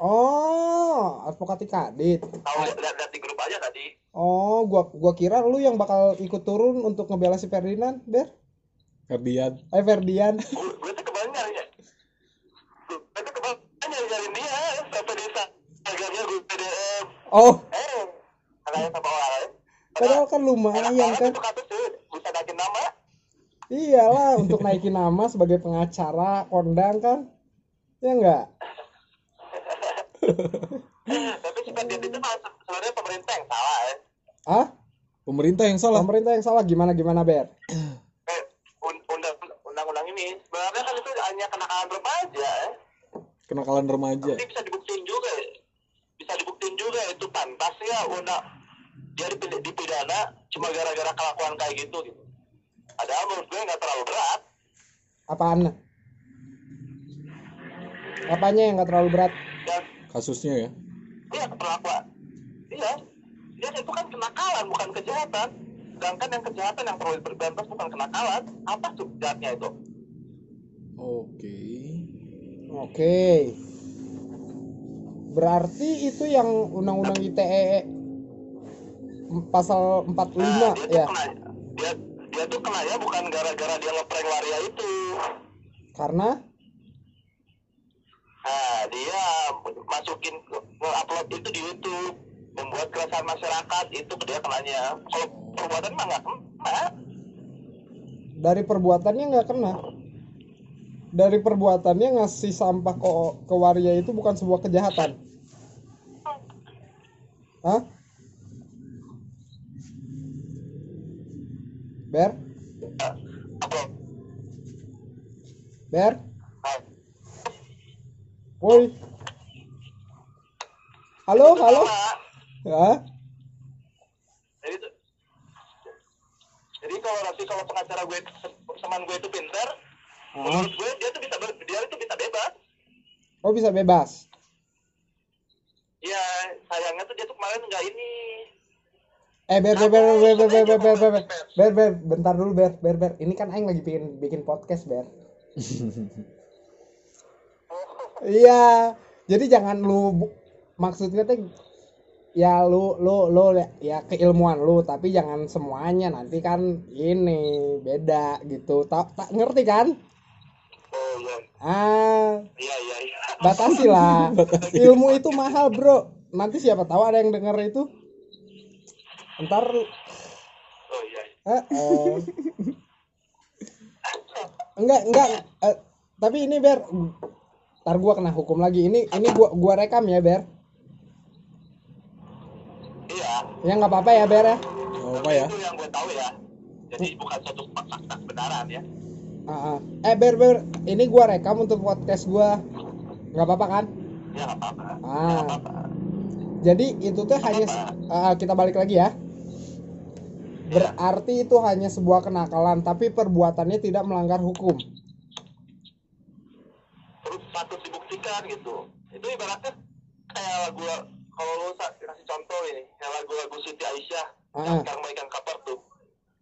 oh advokat kadit tahu lihat lihat di grup aja tadi. Oh gua gua kira lu yang bakal ikut turun untuk ngebela si Ferdinand ber. Ferdian. Eh Ferdian. Gue oh. Eh katanya sama orang lain. Padahal kan enak lumayan kan bisa naikin nama. Iyalah untuk naikin nama sebagai pengacara kondang kan? Ya enggak tapi si Ferdinand itu sebenarnya pemerintah yang salah ya. Ah pemerintah yang salah? Pemerintah yang salah. Gimana gimana ber? Eh un- undang undang-undang ini. Sebenarnya kan itu hanya kenakalan remaja ya. Kenakalan remaja. Tapi bisa dibuktiin juga ya. bisa dibuktiin juga itu pantas ya undang dia dipidana cuma gara-gara kelakuan kayak gitu gitu. Padahal menurut gue nggak terlalu berat. Apaan? Apanya yang nggak terlalu berat? Dan kasusnya ya? Iya perlakuan. Iya. Dia itu kan kenakalan bukan kejahatan. Sedangkan yang kejahatan yang perlu diberantas bukan kenakalan apa tuh jahatnya itu? Oke. Oke. Berarti itu yang undang-undang ITE pasal 45 nah, dia ya kena dia dia tuh kena ya bukan gara-gara dia ngeprank waria itu karena Nah, dia masukin upload itu di YouTube, membuat keresahan masyarakat itu dia kenanya. Kalau perbuatan mah nggak kena. dari perbuatannya nggak kena dari perbuatannya ngasih sampah ke ke waria itu bukan sebuah kejahatan Hah? Ber? Ber? Woi. Halo, halo. Ya. Jadi jadi kalau nanti kalau pengacara gue teman gue itu pintar, Ah. menurut gue dia tuh bisa dia itu bisa bebas. Oh bisa bebas. Ya sayangnya tuh dia tuh kemarin nggak ini. Eh ber ber ber ber ber ber ber ber ber ber ber bentar dulu ber ber ber ini kan Aing lagi bikin bikin podcast ber iya jadi jangan lu maksudnya teh ya lu lu lu ya keilmuan lu tapi jangan semuanya nanti kan ini beda gitu tak tak ngerti kan Oh iya, ah iya iya. iya. batasi lah ilmu itu mahal bro nanti siapa tahu ada yang denger itu ntar Oh iya. eh, eh. enggak enggak eh, tapi ini ber ntar gua kena hukum lagi ini ini gua gua rekam ya ber Iya. ya nggak apa-apa ya ber ya Nggak apa ya Itu yang gue tahu ya. Jadi bukan suatu fakta kebenaran ya. Ah, ah. eh ber ber ini gua rekam untuk podcast gua nggak apa-apa kan Ya nggak apa-apa. Ah. apa-apa. jadi itu tuh hanya ah, kita balik lagi ya berarti itu hanya sebuah kenakalan tapi perbuatannya tidak melanggar hukum. Terus patut dibuktikan gitu. Itu ibaratnya kayak lagu kalau lu kasih contoh ini kayak lagu-lagu Siti Aisyah Ah. yang sekarang megang cover tuh.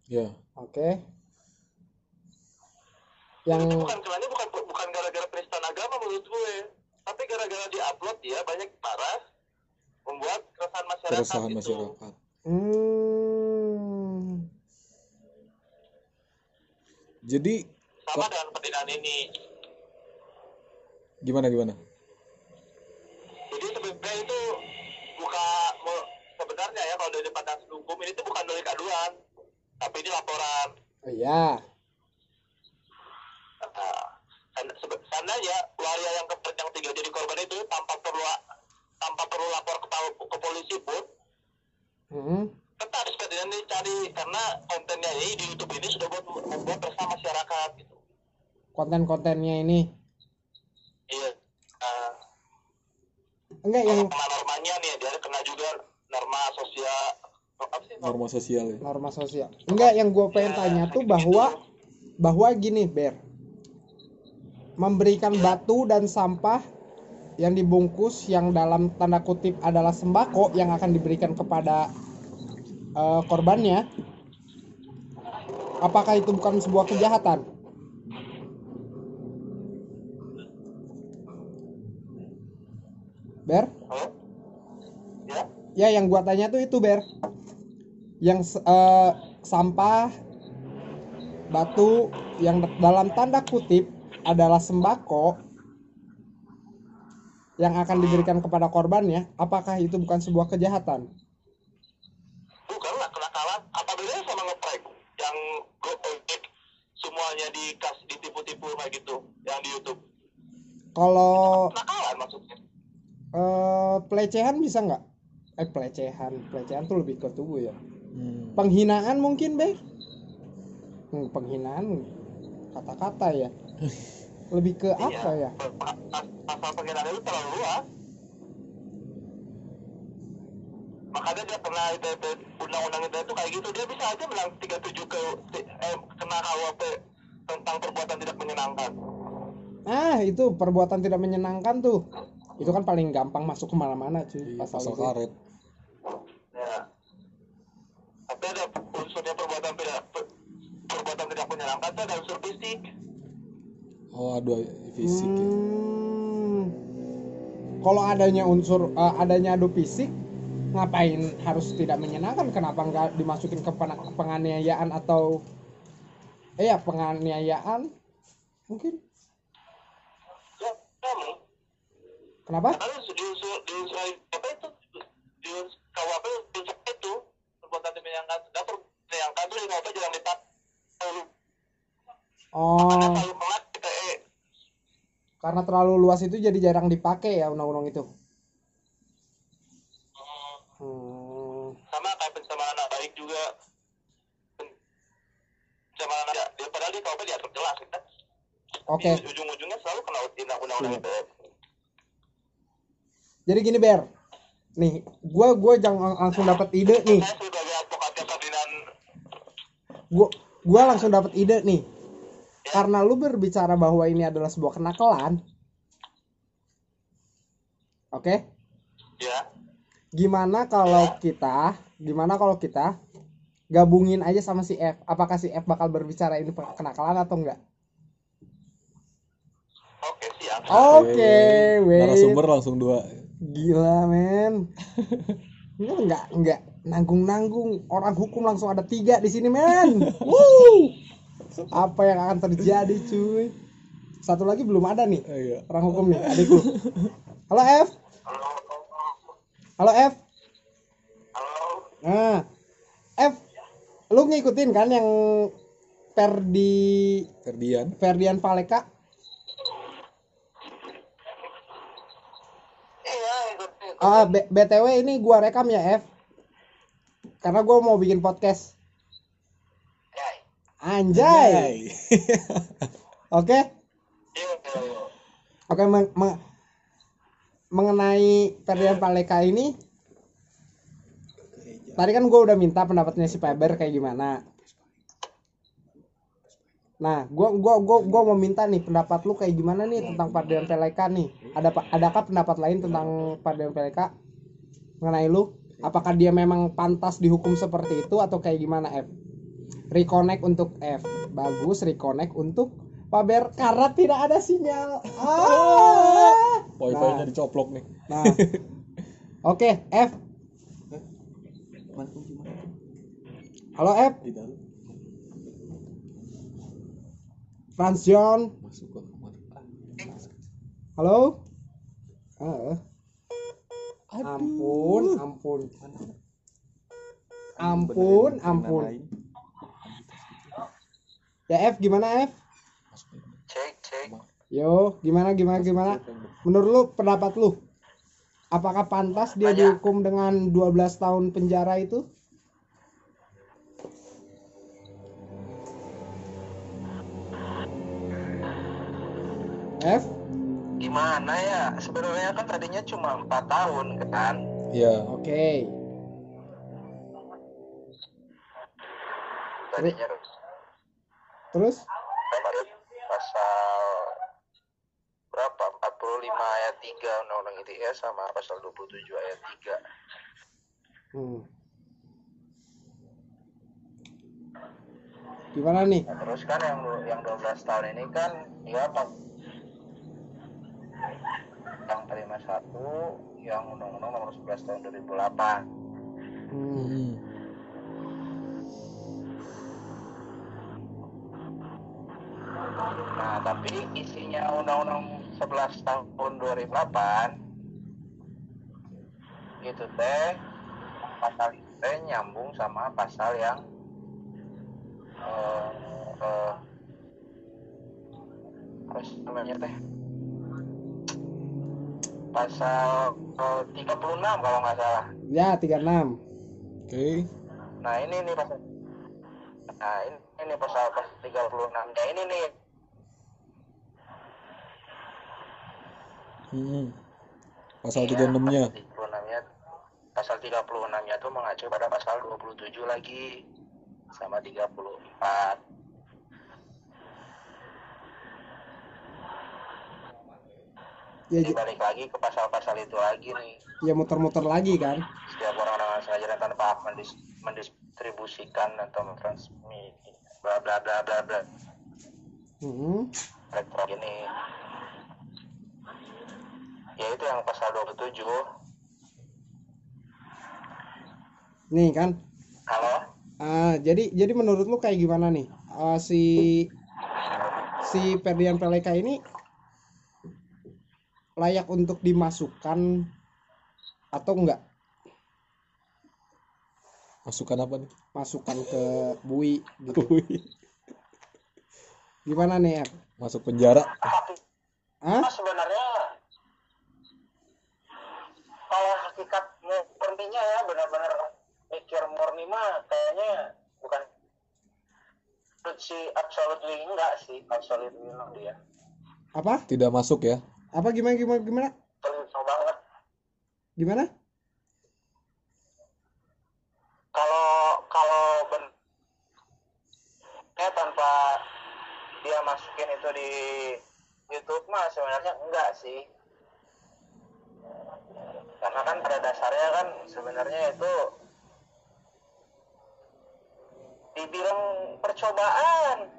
Ya oke. Yang itu bukan kelanya bukan bukan gara-gara penistaan agama menurut gue. Tapi gara-gara diupload dia banyak parah membuat keresahan masyarakat keresahan gitu. masyarakat. Hmm, jadi sama dengan perdinaan ini. Gimana gimana? Jadi sebenarnya itu buka sebenarnya ya kalau dari pandang hukum ini tuh bukan delik aduan tapi ini laporan. Oh, iya. Nah, seandainya waria yang ke yang tiga jadi korban itu tanpa perlu tanpa perlu lapor ke, ke polisi pun hmm. Tetap sepedanya dicari karena kontennya ini di YouTube ini sudah buat membuat resah masyarakat gitu. konten-kontennya ini? Iya. Nah, enggak yang kalau pengalamannya norma sosial apa sih? Norma sosial ya? Norma sosial. Enggak yang gue pengen tanya tuh bahwa bahwa gini ber. Memberikan batu dan sampah yang dibungkus yang dalam tanda kutip adalah sembako yang akan diberikan kepada eh, korbannya apakah itu bukan sebuah kejahatan? Ber? Ya? Ya yang gua tanya tuh itu ber. Yang eh, sampah batu yang dalam tanda kutip adalah sembako yang akan diberikan kepada korbannya apakah itu bukan sebuah kejahatan bukan lah kenakalan apa bedanya sama ngeprank yang go ojek semuanya dikas ditipu-tipu kayak gitu yang di YouTube kalau kenakalan maksudnya? Eh, pelecehan bisa nggak? Eh pelecehan. Pelecehan tuh lebih ke tubuh ya. Hmm. penghinaan mungkin ber Hmm, penghinaan kata-kata ya. Lebih ke apa ya? Pasal penghinaan itu terlalu luas. Makanya dia kena ITT undang-undang ITT itu kayak gitu. Dia bisa aja bilang 37 ke eh, kena KUHP tentang perbuatan tidak menyenangkan Ah, itu perbuatan tidak menyenangkan tuh. Itu kan paling gampang masuk ke mana-mana cuy. Iya, Pasal, pasal itu. karet ya tapi ada unsurnya perbuatan tidak per- perbuatan tidak menyenangkan ada unsur fisik oh aduh fisik ya Hmm. Kalau adanya unsur eh, adanya adu fisik, ngapain harus tidak menyenangkan? Kenapa nggak dimasukin ke penganiayaan atau eh ya penganiayaan? Mungkin. ya kamu Kenapa? karena di unsur apa itu? Unsur KUHP unsur itu? Perbuatan tidak menyenangkan dan perbuatan itu di KUHP jangan dipakai. Oh, karena selalu mengat ITE karena terlalu luas itu jadi jarang dipakai ya undang-undang itu. Hmm. sama kayak pencemaran anak baik juga. Pencemaran anak dia padahal di KUHP diatur jelas kan Oke. Di ujung-ujungnya selalu kena undang-undang Iya. ITE Jadi gini Ber, nih gua gua jangan langsung dapat ide nih, gua gua langsung dapat ide nih. Karena lu berbicara bahwa ini adalah sebuah kenakalan, oke? ya Gimana kalau kita, gimana kalau kita gabungin aja sama si F? Apakah si F bakal berbicara ini kenakalan atau enggak? oke siap Oke, wait. narasumber langsung dua Gila men. Enggak enggak nanggung nanggung orang hukum langsung ada tiga di sini men. Wuh. Apa yang akan terjadi cuy? Satu lagi belum ada nih Eh, iya orang hukum nih adikku. Halo F. halo Halo F. halo Nah, F, lu ngikutin kan yang Ferdi Ferdian Ferdian Paleka? iya ikut ikut Ah, B- BTW ini gua rekam ya F. Karena gua mau bikin podcast. ya Anjay. Oke. iya iya. Oke, meng- meng- mengenai Ferdian Paleka ini, tadi kan gue udah minta pendapatnya si Peber kayak gimana. Nah, gua gua gua gua mau minta nih pendapat lu kayak gimana nih tentang Ferdian Paleka nih. Ada adakah pendapat lain tentang Ferdian Paleka mengenai lu? Apakah dia memang pantas dihukum seperti itu atau kayak gimana F? Reconnect untuk F. Bagus reconnect untuk Paber karena tidak ada sinyal. Ah. wifi-nya Nah. dicoplok nih Nah. Oke, F. Halo F, kamar Halo. Ah, ampun, ampun. Ampun, ampun. Ya F, gimana F? cek cek Yo, gimana gimana gimana? Menurut lu pendapat lu? Apakah pantas dia dihukum dengan 12 tahun penjara itu? gimana ya? Sebenarnya kan tadinya cuma empat tahun kan? Iya. Yeah. oke. Okay. tadinya terus? pasal berapa? 45 ayat 3 undang-undang ITE sama pasal 27 ayat 3 hmm. gimana nih? Nah, terus kan yang yang 12 tahun ini kan ya yang terima satu yang undang-undang nomor 11 tahun 2008 hmm. Nah tapi isinya undang-undang 11 tahun 2008 itu teh pasal itu teh nyambung sama pasal yang eh, eh, apa sih namanya teh pasal eh, 36 kalau nggak salah ya 36 Oke. Nah ini nih pasal Nah ini, ini pasal pasal 36 Ya ini nih Hmm. Pasal Iya, 36-nya. Pasal 36-nya Pasal 36-nya tuh mengacu pada pasal 27 lagi Sama 34 ya, Jadi j- balik lagi ke pasal-pasal itu lagi nih. ya muter-muter lagi kan? Setiap orang dengan sengaja dan tanpa hak mendis, mendistribusikan atau mentransmit bla bla bla bla bla. Hmm. elektronik ini ya itu yang pasal 27 nih kan? Halo? Ah, jadi jadi menurut lu kayak gimana nih? Ah, si si Ferdian Peleka ini layak untuk dimasukkan atau enggak Masukan apa nih? masukkan ke bui gitu gimana nih Ep? Masuk penjara. Hah? Nah, sebenarnya kalau hakikat murninya ya benar-benar mikir murni mah kayaknya bukan si absolutely enggak sih absolutely no dia apa Tidak masuk ya. Apa gimana gimana gimana? Absolutely banget. Gimana? Kalau kalau ben ya tanpa dia masukin itu di YouTube mah sebenarnya enggak sih. Karena kan pada dasarnya kan sebenarnya itu dibilang percobaan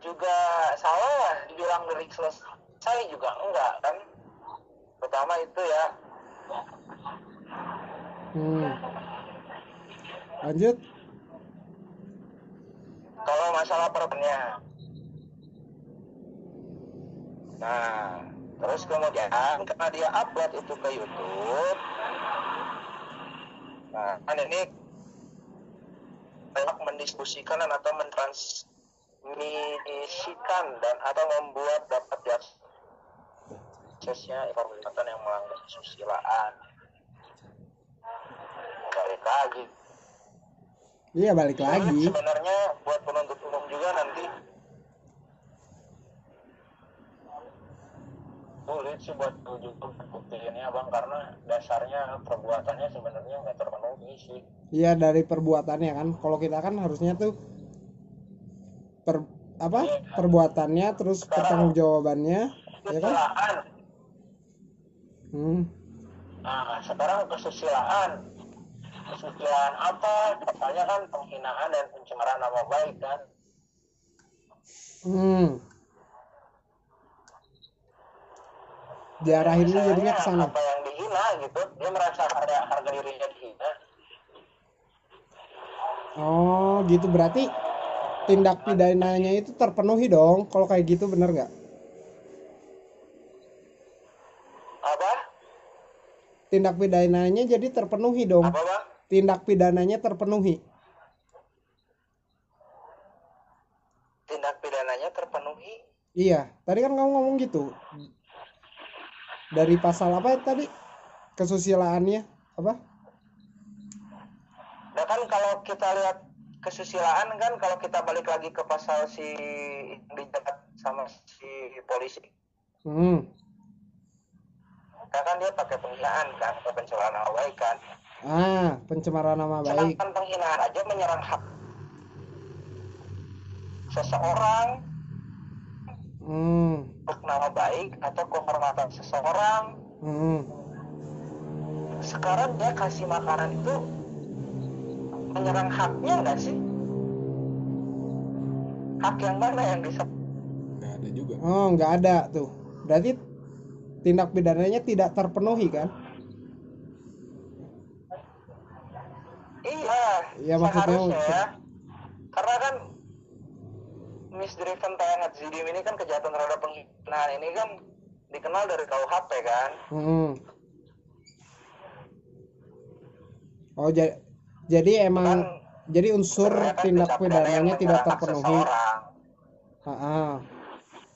juga salah dibilang dari selesai juga enggak kan? Pertama itu ya. Hmm. lanjut. Kalau masalah perbennya nah terus kemudian karena dia upload itu ke YouTube. Nah kan ini banyak mendiskusikan atau mentransmisikan dan atau membuat dapat aksesnya informasi yang melanggar kesusilaan. Balik lagi. Iya balik lagi. sebenarnya buat penuntut umum juga nanti. Sulit sih buat ujuk buktiinnya bang karena dasarnya perbuatannya sebenarnya nggak terpenuhi sih. Iya dari perbuatannya kan. Kalau kita kan harusnya tuh per apa perbuatannya terus pertanggungjawabannya ya kan? Hmm. nah sekarang kesusilaan kesusilaan apa? Misalnya kan penghinaan dan pencemaran nama baik kan? Hmm. Diarahinnya jadinya ke sana. apa yang dihina gitu. Dia merasa harga harga dirinya dihina. Oh, gitu. Berarti tindak pidananya itu terpenuhi dong. Kalau kayak gitu bener nggak? apa Tindak pidananya jadi terpenuhi dong. apa bang Tindak pidananya terpenuhi. tindak pidananya terpenuhi Iya, tadi kan kamu ngomong gitu. Dari pasal apa tadi? Kesusilaannya apa? Nah kan kalau kita lihat kesusilaan kan kalau kita balik lagi ke pasal si dijabat sama si polisi. Hmm. nah kan dia pakai penghinaan kan atau pencemaran nama baik kan. Ah pencemaran nama baik. sedangkan penghinaan aja menyerang hak seseorang. Hmm. Untuk nama baik atau kehormatan seseorang. Hmm. Sekarang dia kasih makanan itu menyerang haknya nggak sih? Hak yang mana yang bisa? Nggak ada juga. Oh nggak ada tuh. Berarti tindak pidananya tidak terpenuhi kan? Iya Iya, maksudnya ya karena kan misdriven tayangat zidim ini kan kejahatan terhadap penghinaan ini kan dikenal dari KUHP kan? Hmm. oh ja- jadi emang kan jadi unsur kan tindak pidananya tidak terpenuhi. Ah, ah.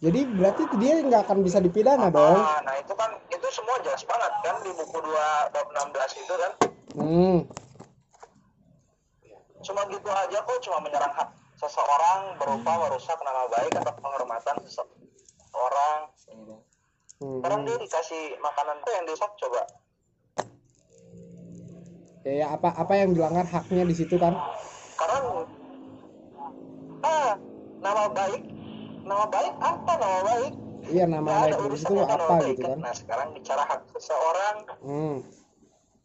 jadi berarti dia nggak akan bisa dipidana dong Ah, nah itu kan itu semua jelas banget kan di buku 2 bab 16 itu kan hmm. cuma gitu aja kok cuma menyerang hak seseorang berupa merusak nama baik atau penghormatan seseorang Hmm. sekarang dia dikasih makanan tuh yang dirusak coba ya, ya apa apa yang dilanggar haknya di situ kan? Karena ah nama baik nama baik apa nama baik? Iya nama Nggak baik di situ apa baik, gitu kan? Nah sekarang bicara hak seseorang. Hmm.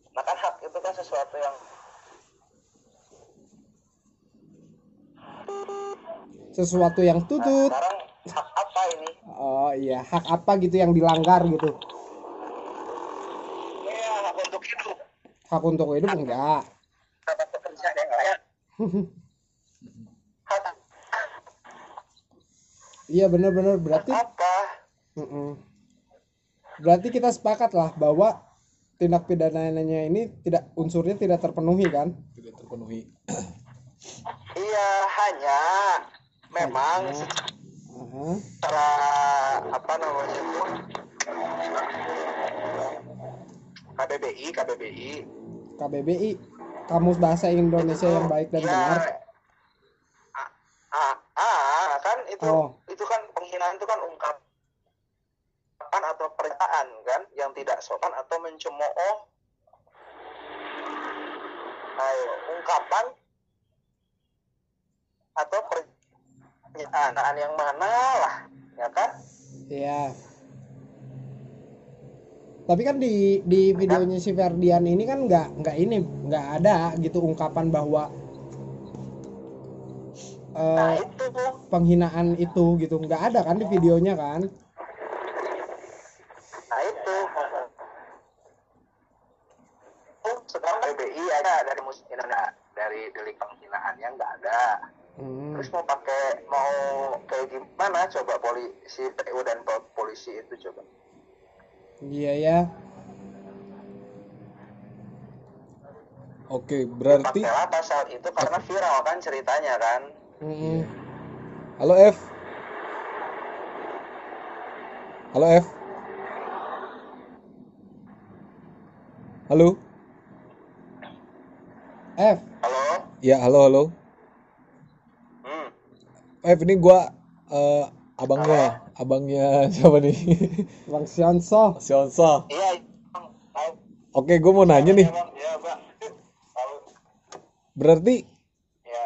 nah kan hak itu kan sesuatu yang sesuatu yang nah, tutut. sekarang hak apa ini? Oh iya hak apa gitu yang dilanggar gitu Iya, hak untuk hidup hak untuk hidup enggak? Kata pekerjaan yang layak. Hak iya bener-bener berarti apa? Berarti kita sepakat lah bahwa tindak pidananya ini tidak unsurnya tidak terpenuhi kan? Tidak terpenuhi. Iya hanya memang secara apa namanya itu? KBBI KBBI KBBI Kamus Bahasa Indonesia yang baik dan ya, benar ah, ah, ah, kan itu Oh. itu kan penghinaan itu kan ungkapan atau pernyataan kan yang tidak sopan atau mencemooh ayo ungkapan atau pernyataan yang mana lah ya kan Iya. Tapi kan di di videonya si Ferdian ini kan nggak nggak ini nggak ada gitu ungkapan bahwa nah itu penghinaan itu gitu. Nggak ada kan di videonya kan? nah itu. Oh, sekarang PBI ada dari musik Indonesia dari delik penghinaannya nggak ada. Hmm. terus mau pakai mau kayak gimana? Coba polisi PU dan pol- polisi itu coba Iya ya. oke berarti pakailah pasal itu? Karena viral kan ceritanya kan? Mm-mm. halo F. Halo F. Halo? F, halo? Ya halo halo. Hmm. F ini gua eh, abangnya abangnya siapa nih? Bang Sionso. Sionsa iya Bang. Tahu. oke gue mau nanya nih. Iya, Bang. Iya, berarti ya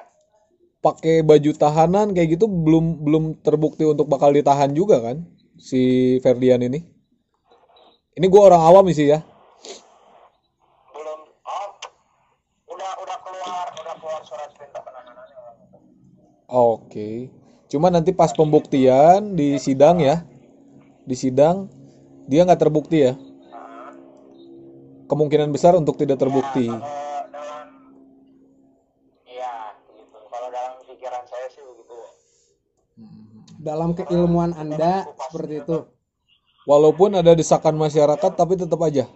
pakai baju tahanan kayak gitu belum belum terbukti untuk bakal ditahan juga kan si Ferdian ini? Ini gua orang awam sih ya. Belum. Oh udah udah keluar udah keluar surat perintah penahanannya Oke. Cuma nanti pas pembuktian di sidang ya, di sidang dia nggak terbukti ya. Kemungkinan besar untuk tidak terbukti. kalau dalam iya gitu kalau dalam pikiran saya sih begitu Dalam keilmuan Anda seperti itu. Walaupun ada desakan masyarakat, tapi tetap aja.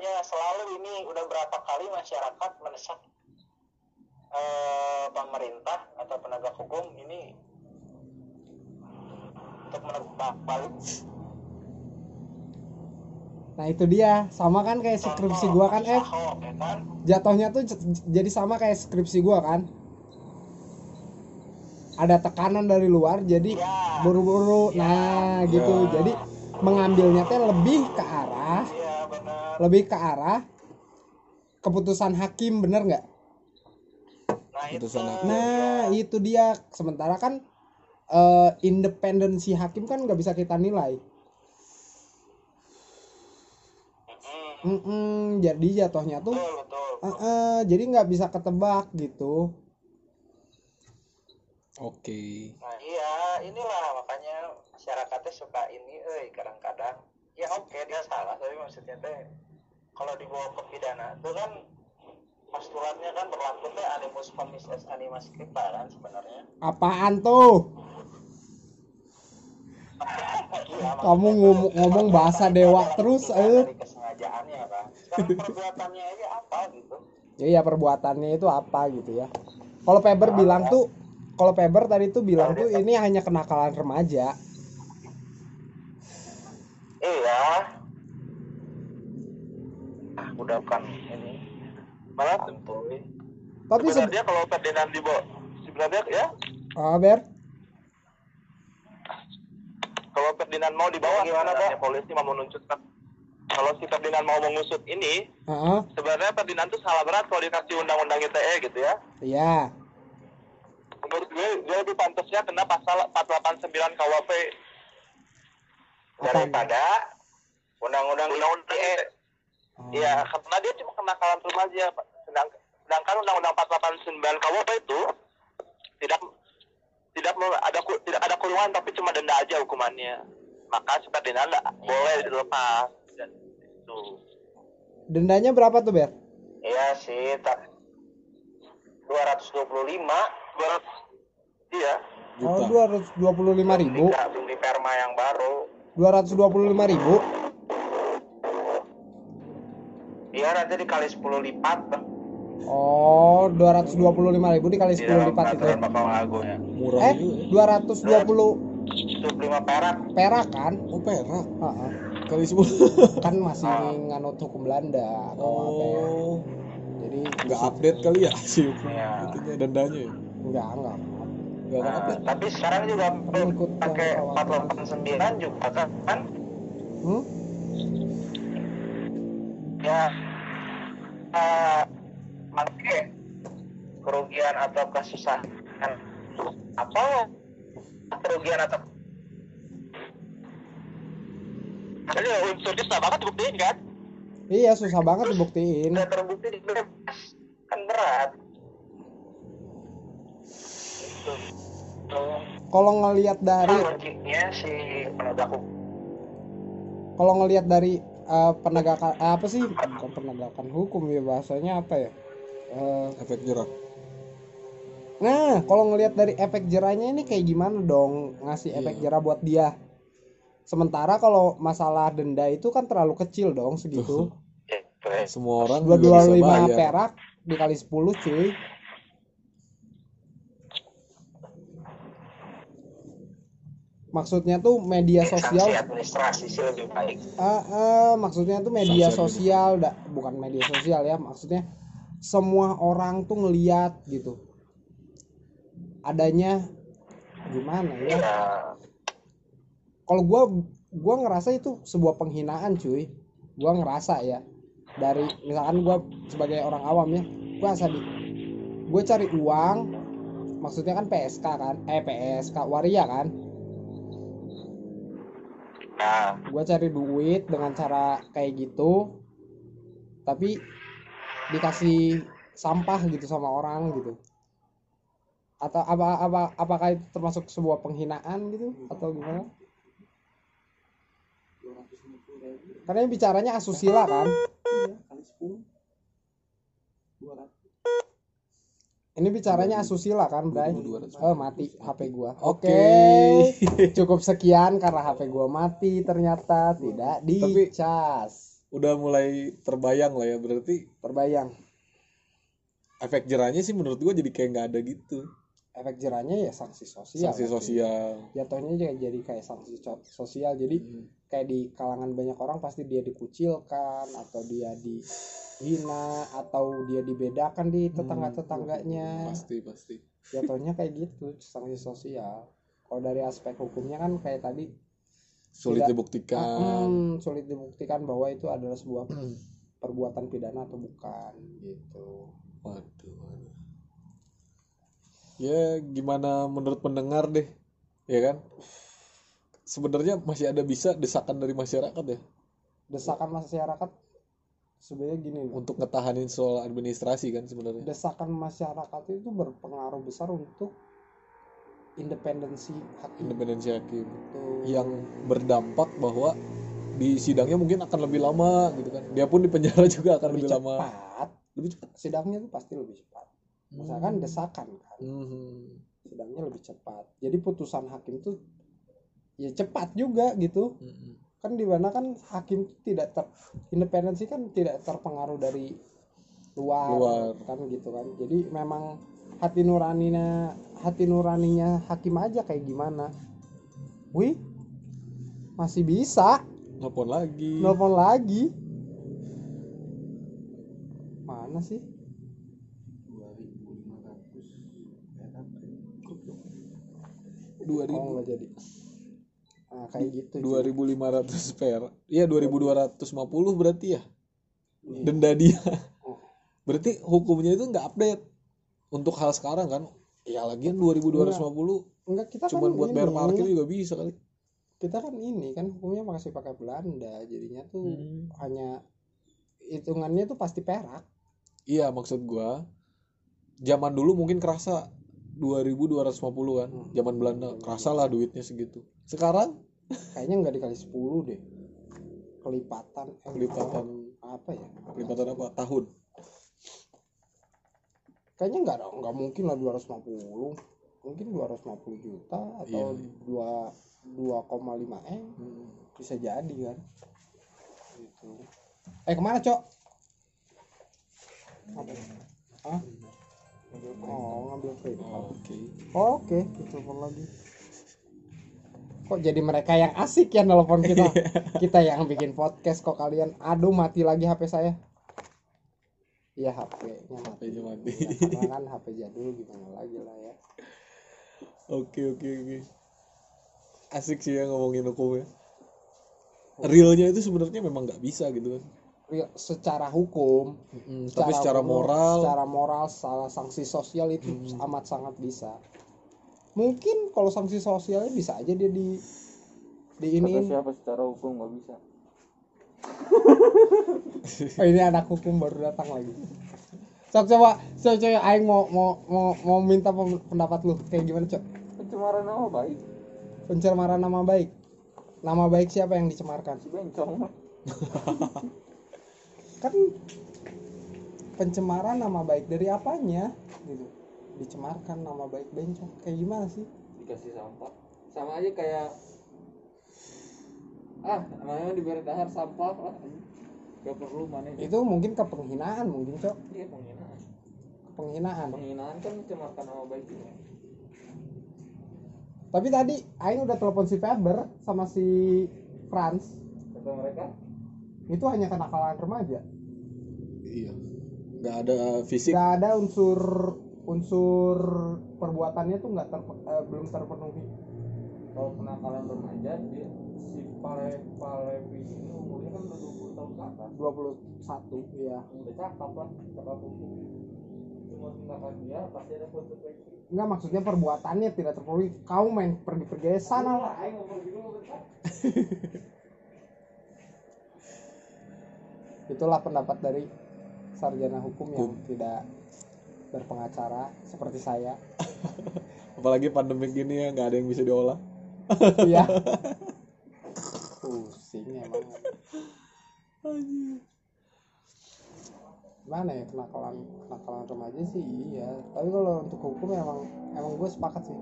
hanya selalu ini udah berapa kali masyarakat mendesak eh, pemerintah atau penegak hukum ini untuk menegak balik Nah itu dia, sama kan kayak skripsi gua kan F. Ahok, ya kan? Jatuhnya tuh jadi sama kayak skripsi gua kan. Ada tekanan dari luar jadi Ya. buru-buru. Nah, gitu. Ya. Jadi mengambilnya teh lebih ke arah iya benar lebih ke arah keputusan hakim bener nggak nah itu Putusan hakim. nah itu dia sementara kan eh, independensi hakim kan nggak bisa kita nilai. Mm-mm. Mm-mm, jadi jatuhnya tuh betul betul. eh, eh, jadi nggak bisa ketebak gitu. Oke. Nah iya inilah makanya masyarakatnya suka ini eh kadang-kadang. Ya oke dia salah tapi maksudnya teh kalau dibawa ke pidana itu kan postulatnya kan berlaku teh animus commis est animas scripta kan sebenarnya. Apaan tuh kamu ngomong, ngomong bahasa dewa terus eh. Kesengajaannya kan perbuatannya aja apa gitu? Iya perbuatannya itu apa gitu ya. Kalau Peber bilang tuh kalau Peber tadi tuh bilang tuh ini hanya kenakalan remaja. Iya. Ah udah bukan ini. Malah tentu tapi se- sebenarnya kalau Ferdinand dibawa sebenarnya ya? Ah, Ber kalau Ferdinand mau dibawa gimana pak? Polisi mau menunjukkan. Kalau si Ferdinand mau mengusut ini Heeh, sebenarnya Ferdinand tuh salah berat kalau dikasih undang-undang ITE gitu ya. Iya. Menurut gue dia lebih pantasnya kena pasal 489 KUHP daripada undang-undang undang-undang ITE. Oh. Iya, karena dia cuma kenakalan remaja, sedangkan undang-undang 489 KUHP itu tidak tidak ada tidak ada kurungan tapi cuma denda aja hukumannya. Maka seperti denda nggak boleh dilepas. Dan itu. dendanya berapa tuh Ber? Iya sih, tak 225 200 iya. Oh juta. 225 ribu. Belum di perma yang baru. 225 ribu? Iya nanti dikali 10 lipat Bang. Oh 225 ribu dikali di 10 dalam lipat itu. Peraturan Bapak Lago ya murah eh juga ya. 220 25 perak. Perak kan? Oh perak. Heeh. kali sepuluh. Kan masih nganut hukum Belanda atau apa ya. oh. Jadi nggak update kali ya? Si hukum Iya. itunya dendanya ya? Enggak enggak nggak akan Nah, update. tapi sekarang juga Ikut pakai yang kawan-kawan. 489 juga kan? Hmm? ya uh, pakai kerugian atau kesusahan apa kerugian atau Jadi unsur susah banget buktiin kan? iya susah banget dibuktiin Udah terbukti di bebas kan berat. Itu. Tuh. kalau ngelihat dari logiknya si penegak kalau ngelihat dari eh, penegakan apa sih bukan penegakan hukum ya bahasanya apa ya Eh, efek jerah. Nah kalau ngelihat dari efek jerahnya ini kayak gimana dong? Ngasih efek Iya. jerah buat dia. Sementara kalau masalah denda itu kan terlalu kecil dong segitu. Semua orang dua dua lima perak dikali 10 cuy. Maksudnya tuh media Sanksi sosial administrasi sih lebih baik. Ah, ah, maksudnya tuh media Sanksi sosial da- bukan media sosial ya maksudnya semua orang tuh ngeliat gitu. Adanya gimana ya? Ya, kalau gua gua ngerasa itu sebuah penghinaan cuy. Gua ngerasa ya. Dari misalkan gua sebagai orang awam ya gua asal di gue cari uang maksudnya kan PSK kan eh PSK waria kan? Nah, gue cari duit dengan cara kayak gitu tapi dikasih sampah gitu sama orang gitu. Atau apa apa apakah itu termasuk sebuah penghinaan gitu atau gimana? Karena ini bicaranya asusila kan? Ini bicaranya asusila kan Bray? Oh mati HP gua. Oke. Oke. cukup sekian karena HP gua mati ternyata. Tidak dicas udah mulai terbayang lah ya berarti terbayang. efek jerahnya sih menurut gua jadi kayak nggak ada gitu. Efek jerahnya ya sanksi sosial sanksi kan. sosial. Jatuhnya juga jadi kayak sanksi sosial. Jadi kayak di kalangan banyak orang pasti dia dikucilkan atau dia dihina atau dia dibedakan di tetangga tetangganya pasti pasti. Jatuhnya kayak gitu sanksi sosial. Kalau dari aspek hukumnya kan kayak tadi sulit Tidak- dibuktikan. Hmm, sulit dibuktikan bahwa itu adalah sebuah perbuatan pidana atau bukan gitu. Waduh, waduh. ya gimana menurut pendengar deh ya kan? Sebenarnya masih ada bisa desakan dari masyarakat ya? Desakan masyarakat sebenarnya gini untuk ngetahanin soal administrasi kan sebenarnya? Desakan masyarakat itu berpengaruh besar untuk independensi hakim. Independensi hakim. Itu yang berdampak bahwa di sidangnya mungkin akan lebih lama gitu kan. Dia pun di penjara juga akan lebih lebih, lama cepat. Lebih cepat. Sidangnya itu pasti lebih cepat. Misalkan desakan kan. Mhm. sidangnya lebih cepat. Jadi putusan hakim itu ya cepat juga gitu. Mhm. kan di mana kan hakim itu tidak ter independensi kan tidak terpengaruh dari luar, Luar. kan gitu kan. Jadi memang hati nuraninya hati nuraninya hakim aja kayak gimana? Wih masih bisa. Nelpon lagi. Nelfon lagi. Mana sih? 2000 oh nggak jadi. Nah kayak gitu Ji. 2500 per. Iya 2250 berarti ya. Iya. denda dia. Oh. berarti hukumnya itu nggak update untuk hal sekarang kan ya lagian 2250 enggak kita cuman kan buat bayar ini, parkir juga bisa kali. Kita kan ini kan hukumnya masih pakai Belanda jadinya tuh Hmm. hanya hitungannya tuh pasti perak. Iya maksud gua zaman dulu mungkin kerasa 2250 kan Hmm. zaman Belanda kerasa lah duitnya segitu. Sekarang? Kayaknya nggak dikali 10 deh. Kelipatan eh, Kelipatan. apa ya? Kelipatan apa? Tahun kayaknya nggak dong nggak mungkin lah 250 mungkin 250 juta atau Iya. dua 2,5 m. Hmm. bisa jadi kan? Gitu. Eh ke mana cok? Apa? Hah? oh ngambil print oke. Oke telepon lagi. Kok jadi mereka yang asik ya nelpon kita? Kita yang bikin podcast kok kalian. Aduh mati lagi HP saya iya HP-nya mati HP-nya mati. Ya, karena kan HP jadul gimana lagi lah ya Oke oke oke. Asik sih ya ngomongin hukum ya. Realnya itu sebenarnya memang nggak bisa gitu kan. Real- secara hukum Tapi secara hukum, moral, secara moral salah sanksi sosial itu amat sangat bisa mungkin kalau sanksi sosialnya bisa aja dia di di Kata ini siapa secara hukum nggak bisa oh, ini anak hukum baru datang lagi Cok coba, coba coba aing mau mau mau mau minta pendapat lu kayak gimana, Cok? pencemaran nama baik Pencemaran nama baik. Nama baik siapa yang dicemarkan? si bencong Kan pencemaran nama baik dari apanya? Gitu. Dicemarkan nama baik bencong. Kayak gimana sih? dikasih sampah sama aja kayak ah namanya diberi dahar sampah lah gak perlu mana Itu mungkin kepenghinaan mungkin, Cok. dia penghinaan Penghinaan. penghinaan kan mencemarkan nama baik juga Tapi tadi aing udah telepon si Faber sama si Franz. kata mereka Itu hanya kenakalan remaja. iya. Nggak ada fisik. Gak ada unsur unsur perbuatannya tuh nggak ter, eh, belum terpenuhi. kalau kenakalan remaja dia si pale pale ini umurnya kan udah 20 tahun ke atas 21 ya. udah cakap lah cakap hukum cuma tindakan dia pasti ada konsekuensi Enggak maksudnya perbuatannya tidak terpenuhi. Kau main pergi-pergi aja sana lah. ayo ngomong gitu bentar Itulah pendapat dari sarjana hukum yang tidak berpengacara seperti saya. Apalagi pandemik gini ya nggak ada yang bisa diolah. Iya. Pusing emang. Gimana ya kenakalan kenakalan remaja sih iya. Tapi kalau untuk hukum emang emang gue sepakat sih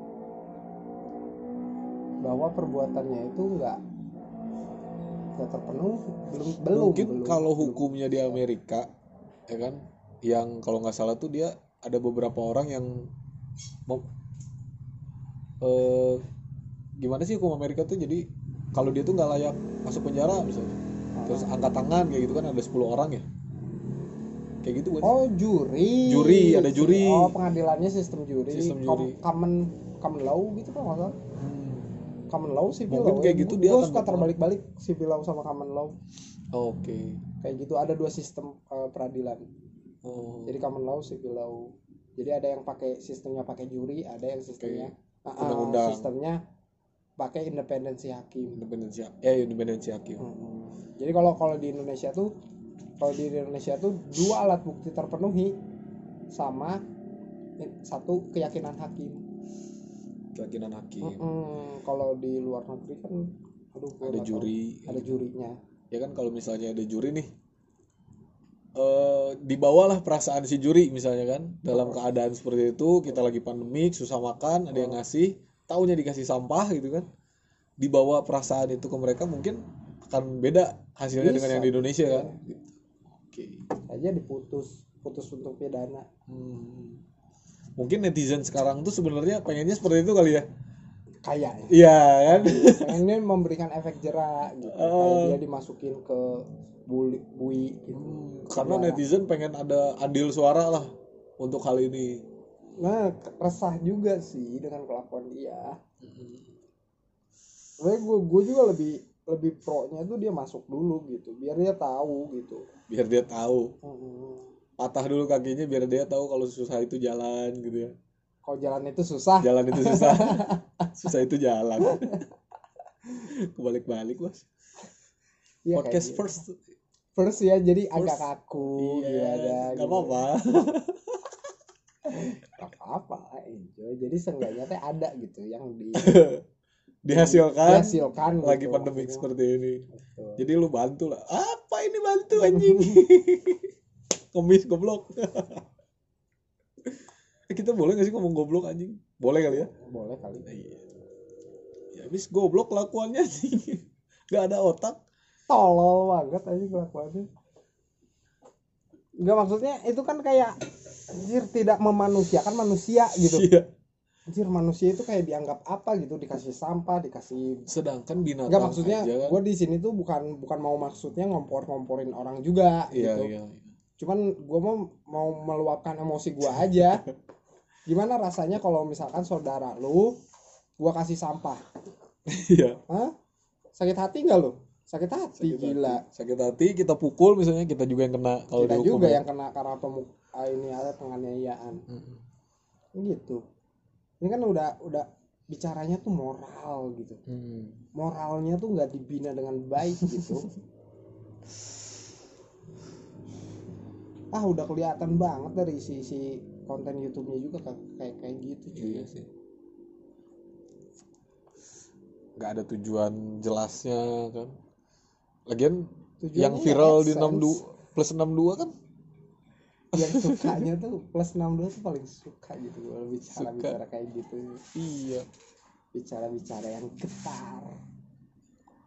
bahwa perbuatannya itu enggak enggak terpenuhi belum belum Mungkin belum, kalau belum. hukumnya di Amerika, ya kan, yang kalau nggak salah tuh dia ada beberapa orang yang mau eh gimana sih hukum Amerika tuh jadi kalau dia tuh nggak layak masuk penjara misalnya terus angkat tangan kayak gitu kan ada 10 orang ya kayak gitu sih? Oh juri. Juri, ada juri. Oh pengadilannya sistem juri. Sistem Com- juri. Common common law gitu kan nggak salah. Hmm. common law civil Mungkin law kayak ya. gitu dia gua suka terbalik-balik civil law sama common law oke kayak gitu ada dua sistem eh, peradilan oh. jadi common law civil law jadi ada yang pakai sistemnya pakai juri ada yang sistemnya Ah, ah, Undang-undang. sistemnya pakai independensi hakim independensi eh independensi hakim Hmm. Jadi kalau kalau di Indonesia tuh kalau di Indonesia tuh dua alat bukti terpenuhi sama i- satu keyakinan hakim. Keyakinan hakim. Mm-mm. kalau di luar negeri kan aduh ada juri. Ada jurinya. Ya kan kalau misalnya ada juri nih eh dibawalah perasaan si juri misalnya kan. Dalam keadaan seperti itu kita lagi pandemik susah makan ada yang ngasih taunya dikasih sampah gitu kan. Dibawa perasaan itu ke mereka mungkin akan beda hasilnya dengan yang di Indonesia kan? Oke. Aja diputus putus untuk pidana. Hmm. mungkin netizen sekarang tuh sebenarnya pengennya seperti itu kali ya? Kayaknya. Iya kan? Pengennya memberikan efek jerak gitu Oh. kayak dia dimasukin ke buli bui gitu. Karena Ya. netizen pengen ada adil suara lah untuk hal ini. Nah resah juga sih dengan kelakuan dia. Sebenarnya gue gue juga lebih lebih pro nya tuh dia masuk dulu gitu biar dia tahu gitu. Biar dia tahu. Mm-mm. patah dulu kakinya biar dia tahu kalau susah itu jalan gitu ya. Kalau jalan itu susah. Jalan itu susah. Susah itu jalan. Kebalik-balik mas. Iya, kayak podcast gitu. first. First ya jadi agak First. kaku iya gimana nggak gitu. apa-apa. Gak apa-apa enjoy. Jadi seenggaknya teh ada gitu yang di dihasilkan dihasilkan lagi gitu, pandemik maksudnya. seperti ini Betul. jadi lu bantu lah apa ini bantu anjing komis goblok Eh, kita boleh gak sih ngomong goblok anjing boleh kali ya boleh kali Iya. Ya habis goblok kelakuannya sih. Gak ada otak. tolol banget aja kelakuannya Enggak maksudnya itu kan kayak anjir tidak memanusiakan manusia gitu Iya. Anjir manusia itu kayak dianggap apa gitu dikasih sampah dikasih Sedangkan binatang Enggak maksudnya kan. gue di sini tuh bukan bukan mau maksudnya ngompor-ngomporin orang juga Iya, gitu. iya. Cuman gue mau mau meluapkan emosi gue aja. Gimana rasanya kalau misalkan saudara lu gua kasih sampah? Iya. Hah? Sakit hati nggak lu? Sakit hati Sakit gila. hati. Sakit hati kita pukul misalnya kita juga yang kena kalau Kita juga ya. yang kena karena pemuk ah, ini ada penganiayaan. Mm-mm. Gitu. Ini kan udah udah bicaranya tuh moral gitu. Hmm. Moralnya tuh nggak dibina dengan baik gitu. ah udah kelihatan banget dari isi-isi konten YouTube-nya juga kayak kayak, kayak gitu cuy. Iya sih. Gak ada tujuan jelasnya kan. Lagian Tujuannya yang ya viral di AdSense. 62 plus 62 kan yang sukanya tuh plus 62 tuh paling suka gitu kalau bicara Suka. bicara kayak gitu iya. bicara bicara yang getar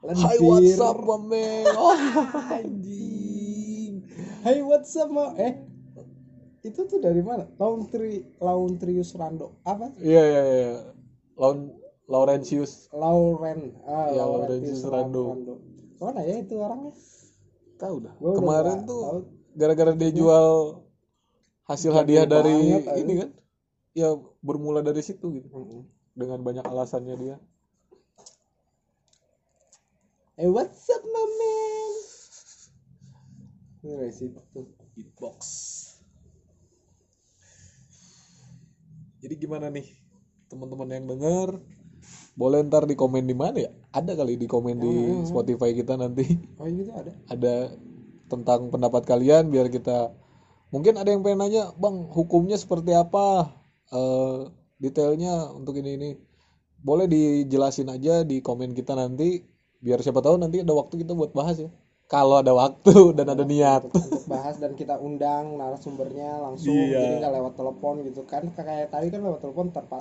Hai Lendir. what's up my man? Oh, anjing. Hai what's up Ma? eh itu tuh dari mana Laundry Laundrius Rando apa Iya iya iya. Laun Laurentius Lauren ah, Ya, Laurentius Laurentius Rando. mana ya itu orangnya tahu dah. Gua Kemarin tuh gara-gara dia jual hasil hadiah dari banget, ini kan. Ya bermula dari situ gitu. Mm-mm. Dengan banyak alasannya dia. eh what's up my man ini dari situ Beatbox. Jadi gimana nih teman-teman yang denger? Boleh ntar di komen di mana ya? Ada kali di komen di Hmm. Spotify kita nanti. oh gitu ada ada tentang pendapat kalian biar kita mungkin ada yang pengen nanya bang hukumnya seperti apa? Eh, detailnya untuk ini ini. Boleh dijelasin aja di komen kita nanti biar siapa tahu nanti ada waktu kita buat bahas ya. Kalau ada waktu dan ada niat. untuk, untuk bahas dan kita undang narasumbernya langsung Iya. jadi nggak lewat telepon gitu kan. Kayak tadi kan lewat telepon terpa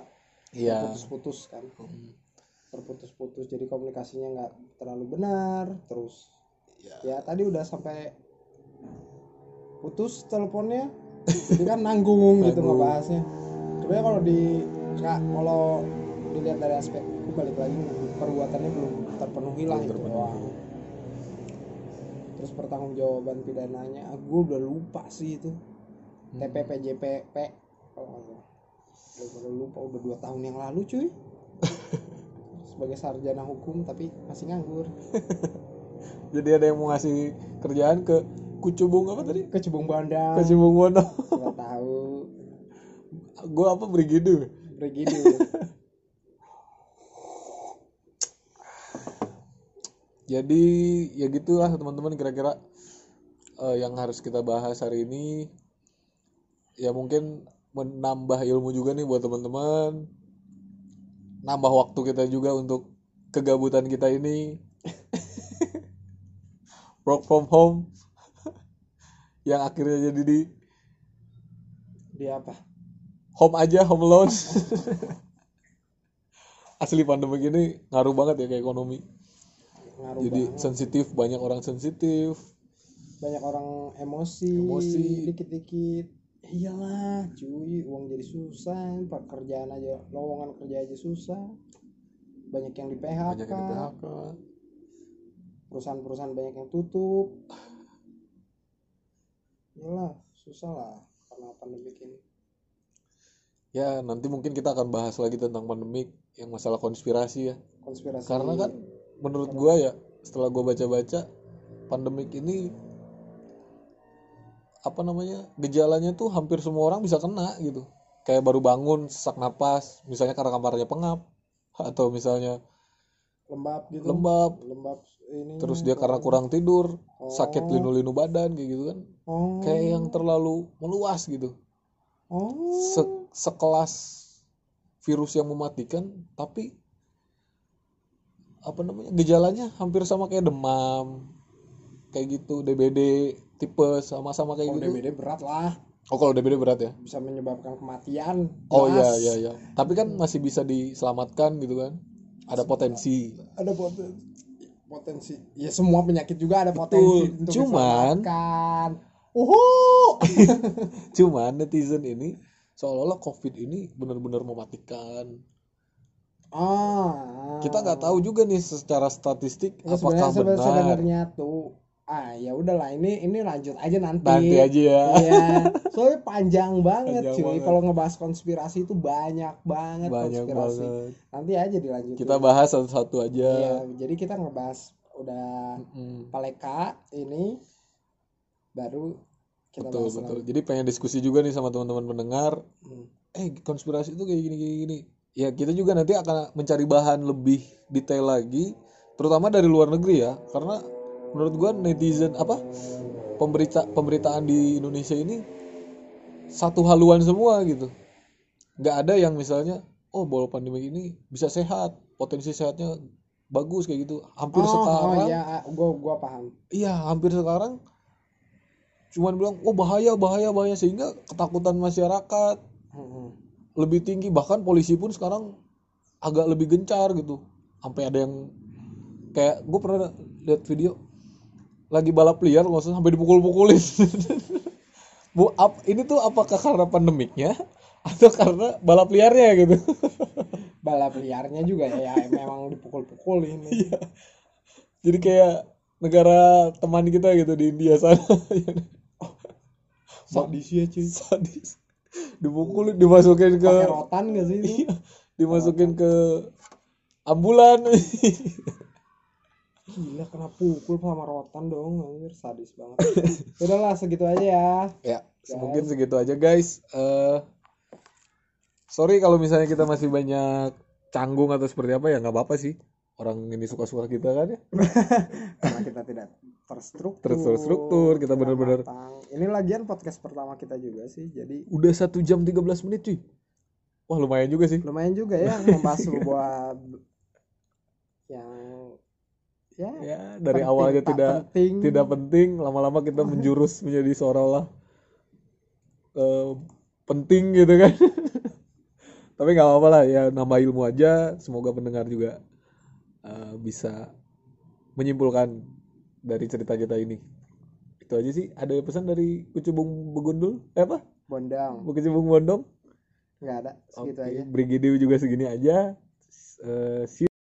iya. terputus-putus kan. Terputus-putus jadi komunikasinya nggak terlalu benar terus Iya. ya tadi udah sampai putus teleponnya jadi kan nanggung gitu Nanggung. ngebahasnya sebenarnya kalau di Kak, kalau dilihat dari aspek itu balik lagi perbuatannya belum terpenuhi lah itu doang. Terus pertanggungjawaban pidananya gue udah lupa sih itu. Hmm. TPPJP kalau nggak salah. Udah- udah lupa udah dua tahun yang lalu cuy. Sebagai sarjana hukum tapi masih nganggur. Jadi ada yang mau ngasih kerjaan ke kucubung apa tadi? Kecubung bandang kucubung wono nggak tahu. Gue apa brigidu? Begitu jadi ya gitulah teman-teman kira-kira eh, yang harus kita bahas hari ini. Ya mungkin menambah ilmu juga nih buat teman-teman. Nambah waktu kita juga untuk kegabutan kita ini. Work from home yang akhirnya jadi di dia apa? Home aja home alone. Asli pandemi ini ngaruh banget ya ke ekonomi. Ngaruh jadi banget. sensitif banyak orang sensitif. Banyak orang emosi Emosi. dikit-dikit. Iyalah cuy uang jadi susah pekerjaan aja lowongan kerja aja susah. Banyak yang di PHK, banyak yang di PHK perusahaan-perusahaan banyak yang tutup iyalah susah lah karena pandemi ini. Ya nanti mungkin kita akan bahas lagi tentang pandemik yang masalah konspirasi ya. Konspirasi. Karena kan menurut gua ya setelah gua baca-baca pandemik ini apa namanya gejalanya tuh hampir semua orang bisa kena gitu. Kayak baru bangun sesak napas misalnya karena kamarnya pengap atau misalnya lembab gitu. Lembab. Lembab ini terus dia karena kurang tidur sakit Oh. linu-linu badan kayak gitu kan. Oh. Kayak yang terlalu meluas gitu. Oh. Se- sekelas virus yang mematikan tapi apa namanya gejalanya hampir sama kayak demam kayak gitu DBD tipes sama-sama kayak kalau gitu. DBD berat lah. Oh kalau DBD berat ya? Bisa menyebabkan kematian oh iya jelas. iya iya. Tapi kan masih bisa diselamatkan gitu kan? Ada potensi. Ada potensi potensi. Ya semua penyakit juga ada Betul. potensi untuk Cuman- diselamatkan. Uhu! Cuman netizen ini seolah-olah covid ini benar-benar mematikan. Ah. Kita nggak tahu juga nih secara statistik Ya, apakah sebenarnya seben- benar. sebenarnya tuh ah ya udahlah ini ini lanjut aja nanti. Nanti aja ya. Iya, soalnya panjang banget Panjang cuy. Kalau ngebahas konspirasi itu banyak banget banyak konspirasi. banget. Nanti aja dilanjutin. kita bahas satu-satu aja. Iya, jadi kita ngebahas udah Mm, paleka ini baru kita betul bahas betul. lagi. jadi pengen diskusi juga nih sama teman-teman pendengar. Hmm. eh konspirasi itu kayak gini gini gini. Ya kita juga nanti akan mencari bahan lebih detail lagi terutama dari luar negeri ya. Karena menurut gua netizen apa pemberita pemberitaan di Indonesia ini satu haluan semua gitu nggak ada yang misalnya oh bahwa pandemi ini bisa sehat potensi sehatnya bagus kayak gitu hampir Oh, sekarang oh iya, gua gua paham. Iya, hampir sekarang cuman bilang, "Oh, bahaya, bahaya, bahaya" sehingga ketakutan masyarakat Hmm. lebih tinggi bahkan polisi pun sekarang agak lebih gencar gitu. Sampai ada yang kayak gue pernah lihat video lagi balap liar maksudnya sampai dipukul-pukulin. Bu, ap- ini tuh apakah karena pandemiknya atau karena balap liarnya gitu? Balap liarnya juga ya, ya memang dipukul-pukulin. Iya. Jadi kayak negara teman kita gitu di India sana. Sadis ya cuy. sadis dipukulin dimasukin ke Pakai rotan gak sih itu? iya, dimasukin ke ambulan Gila kena pukul sama rotan dong anjir sadis banget. Udahlah segitu aja ya. ya mungkin segitu aja guys Eh sorry kalau misalnya kita masih banyak canggung atau seperti apa ya nggak apa-apa sih orang ini suka-suka kita kan ya Karena kita tidak terstruktur. Terstruktur, kita matang. Ini lagian podcast pertama kita juga sih. Jadi udah satu jam 13 menit cuy wah lumayan juga sih lumayan juga ya membahas sebuah yang ya, ya dari penting, awalnya tidak penting. tidak penting lama-lama kita menjurus menjadi seolah-olah eh, penting gitu kan. Tapi nggak apa-apa lah ya nambah ilmu aja semoga pendengar juga eh, bisa menyimpulkan dari cerita kita ini. Itu aja sih ada pesan dari kucubung begundul? Eh apa? Bondang kucubung bondong? Nggak ada segitu Oke, aja. Brigidiu juga segini aja. See you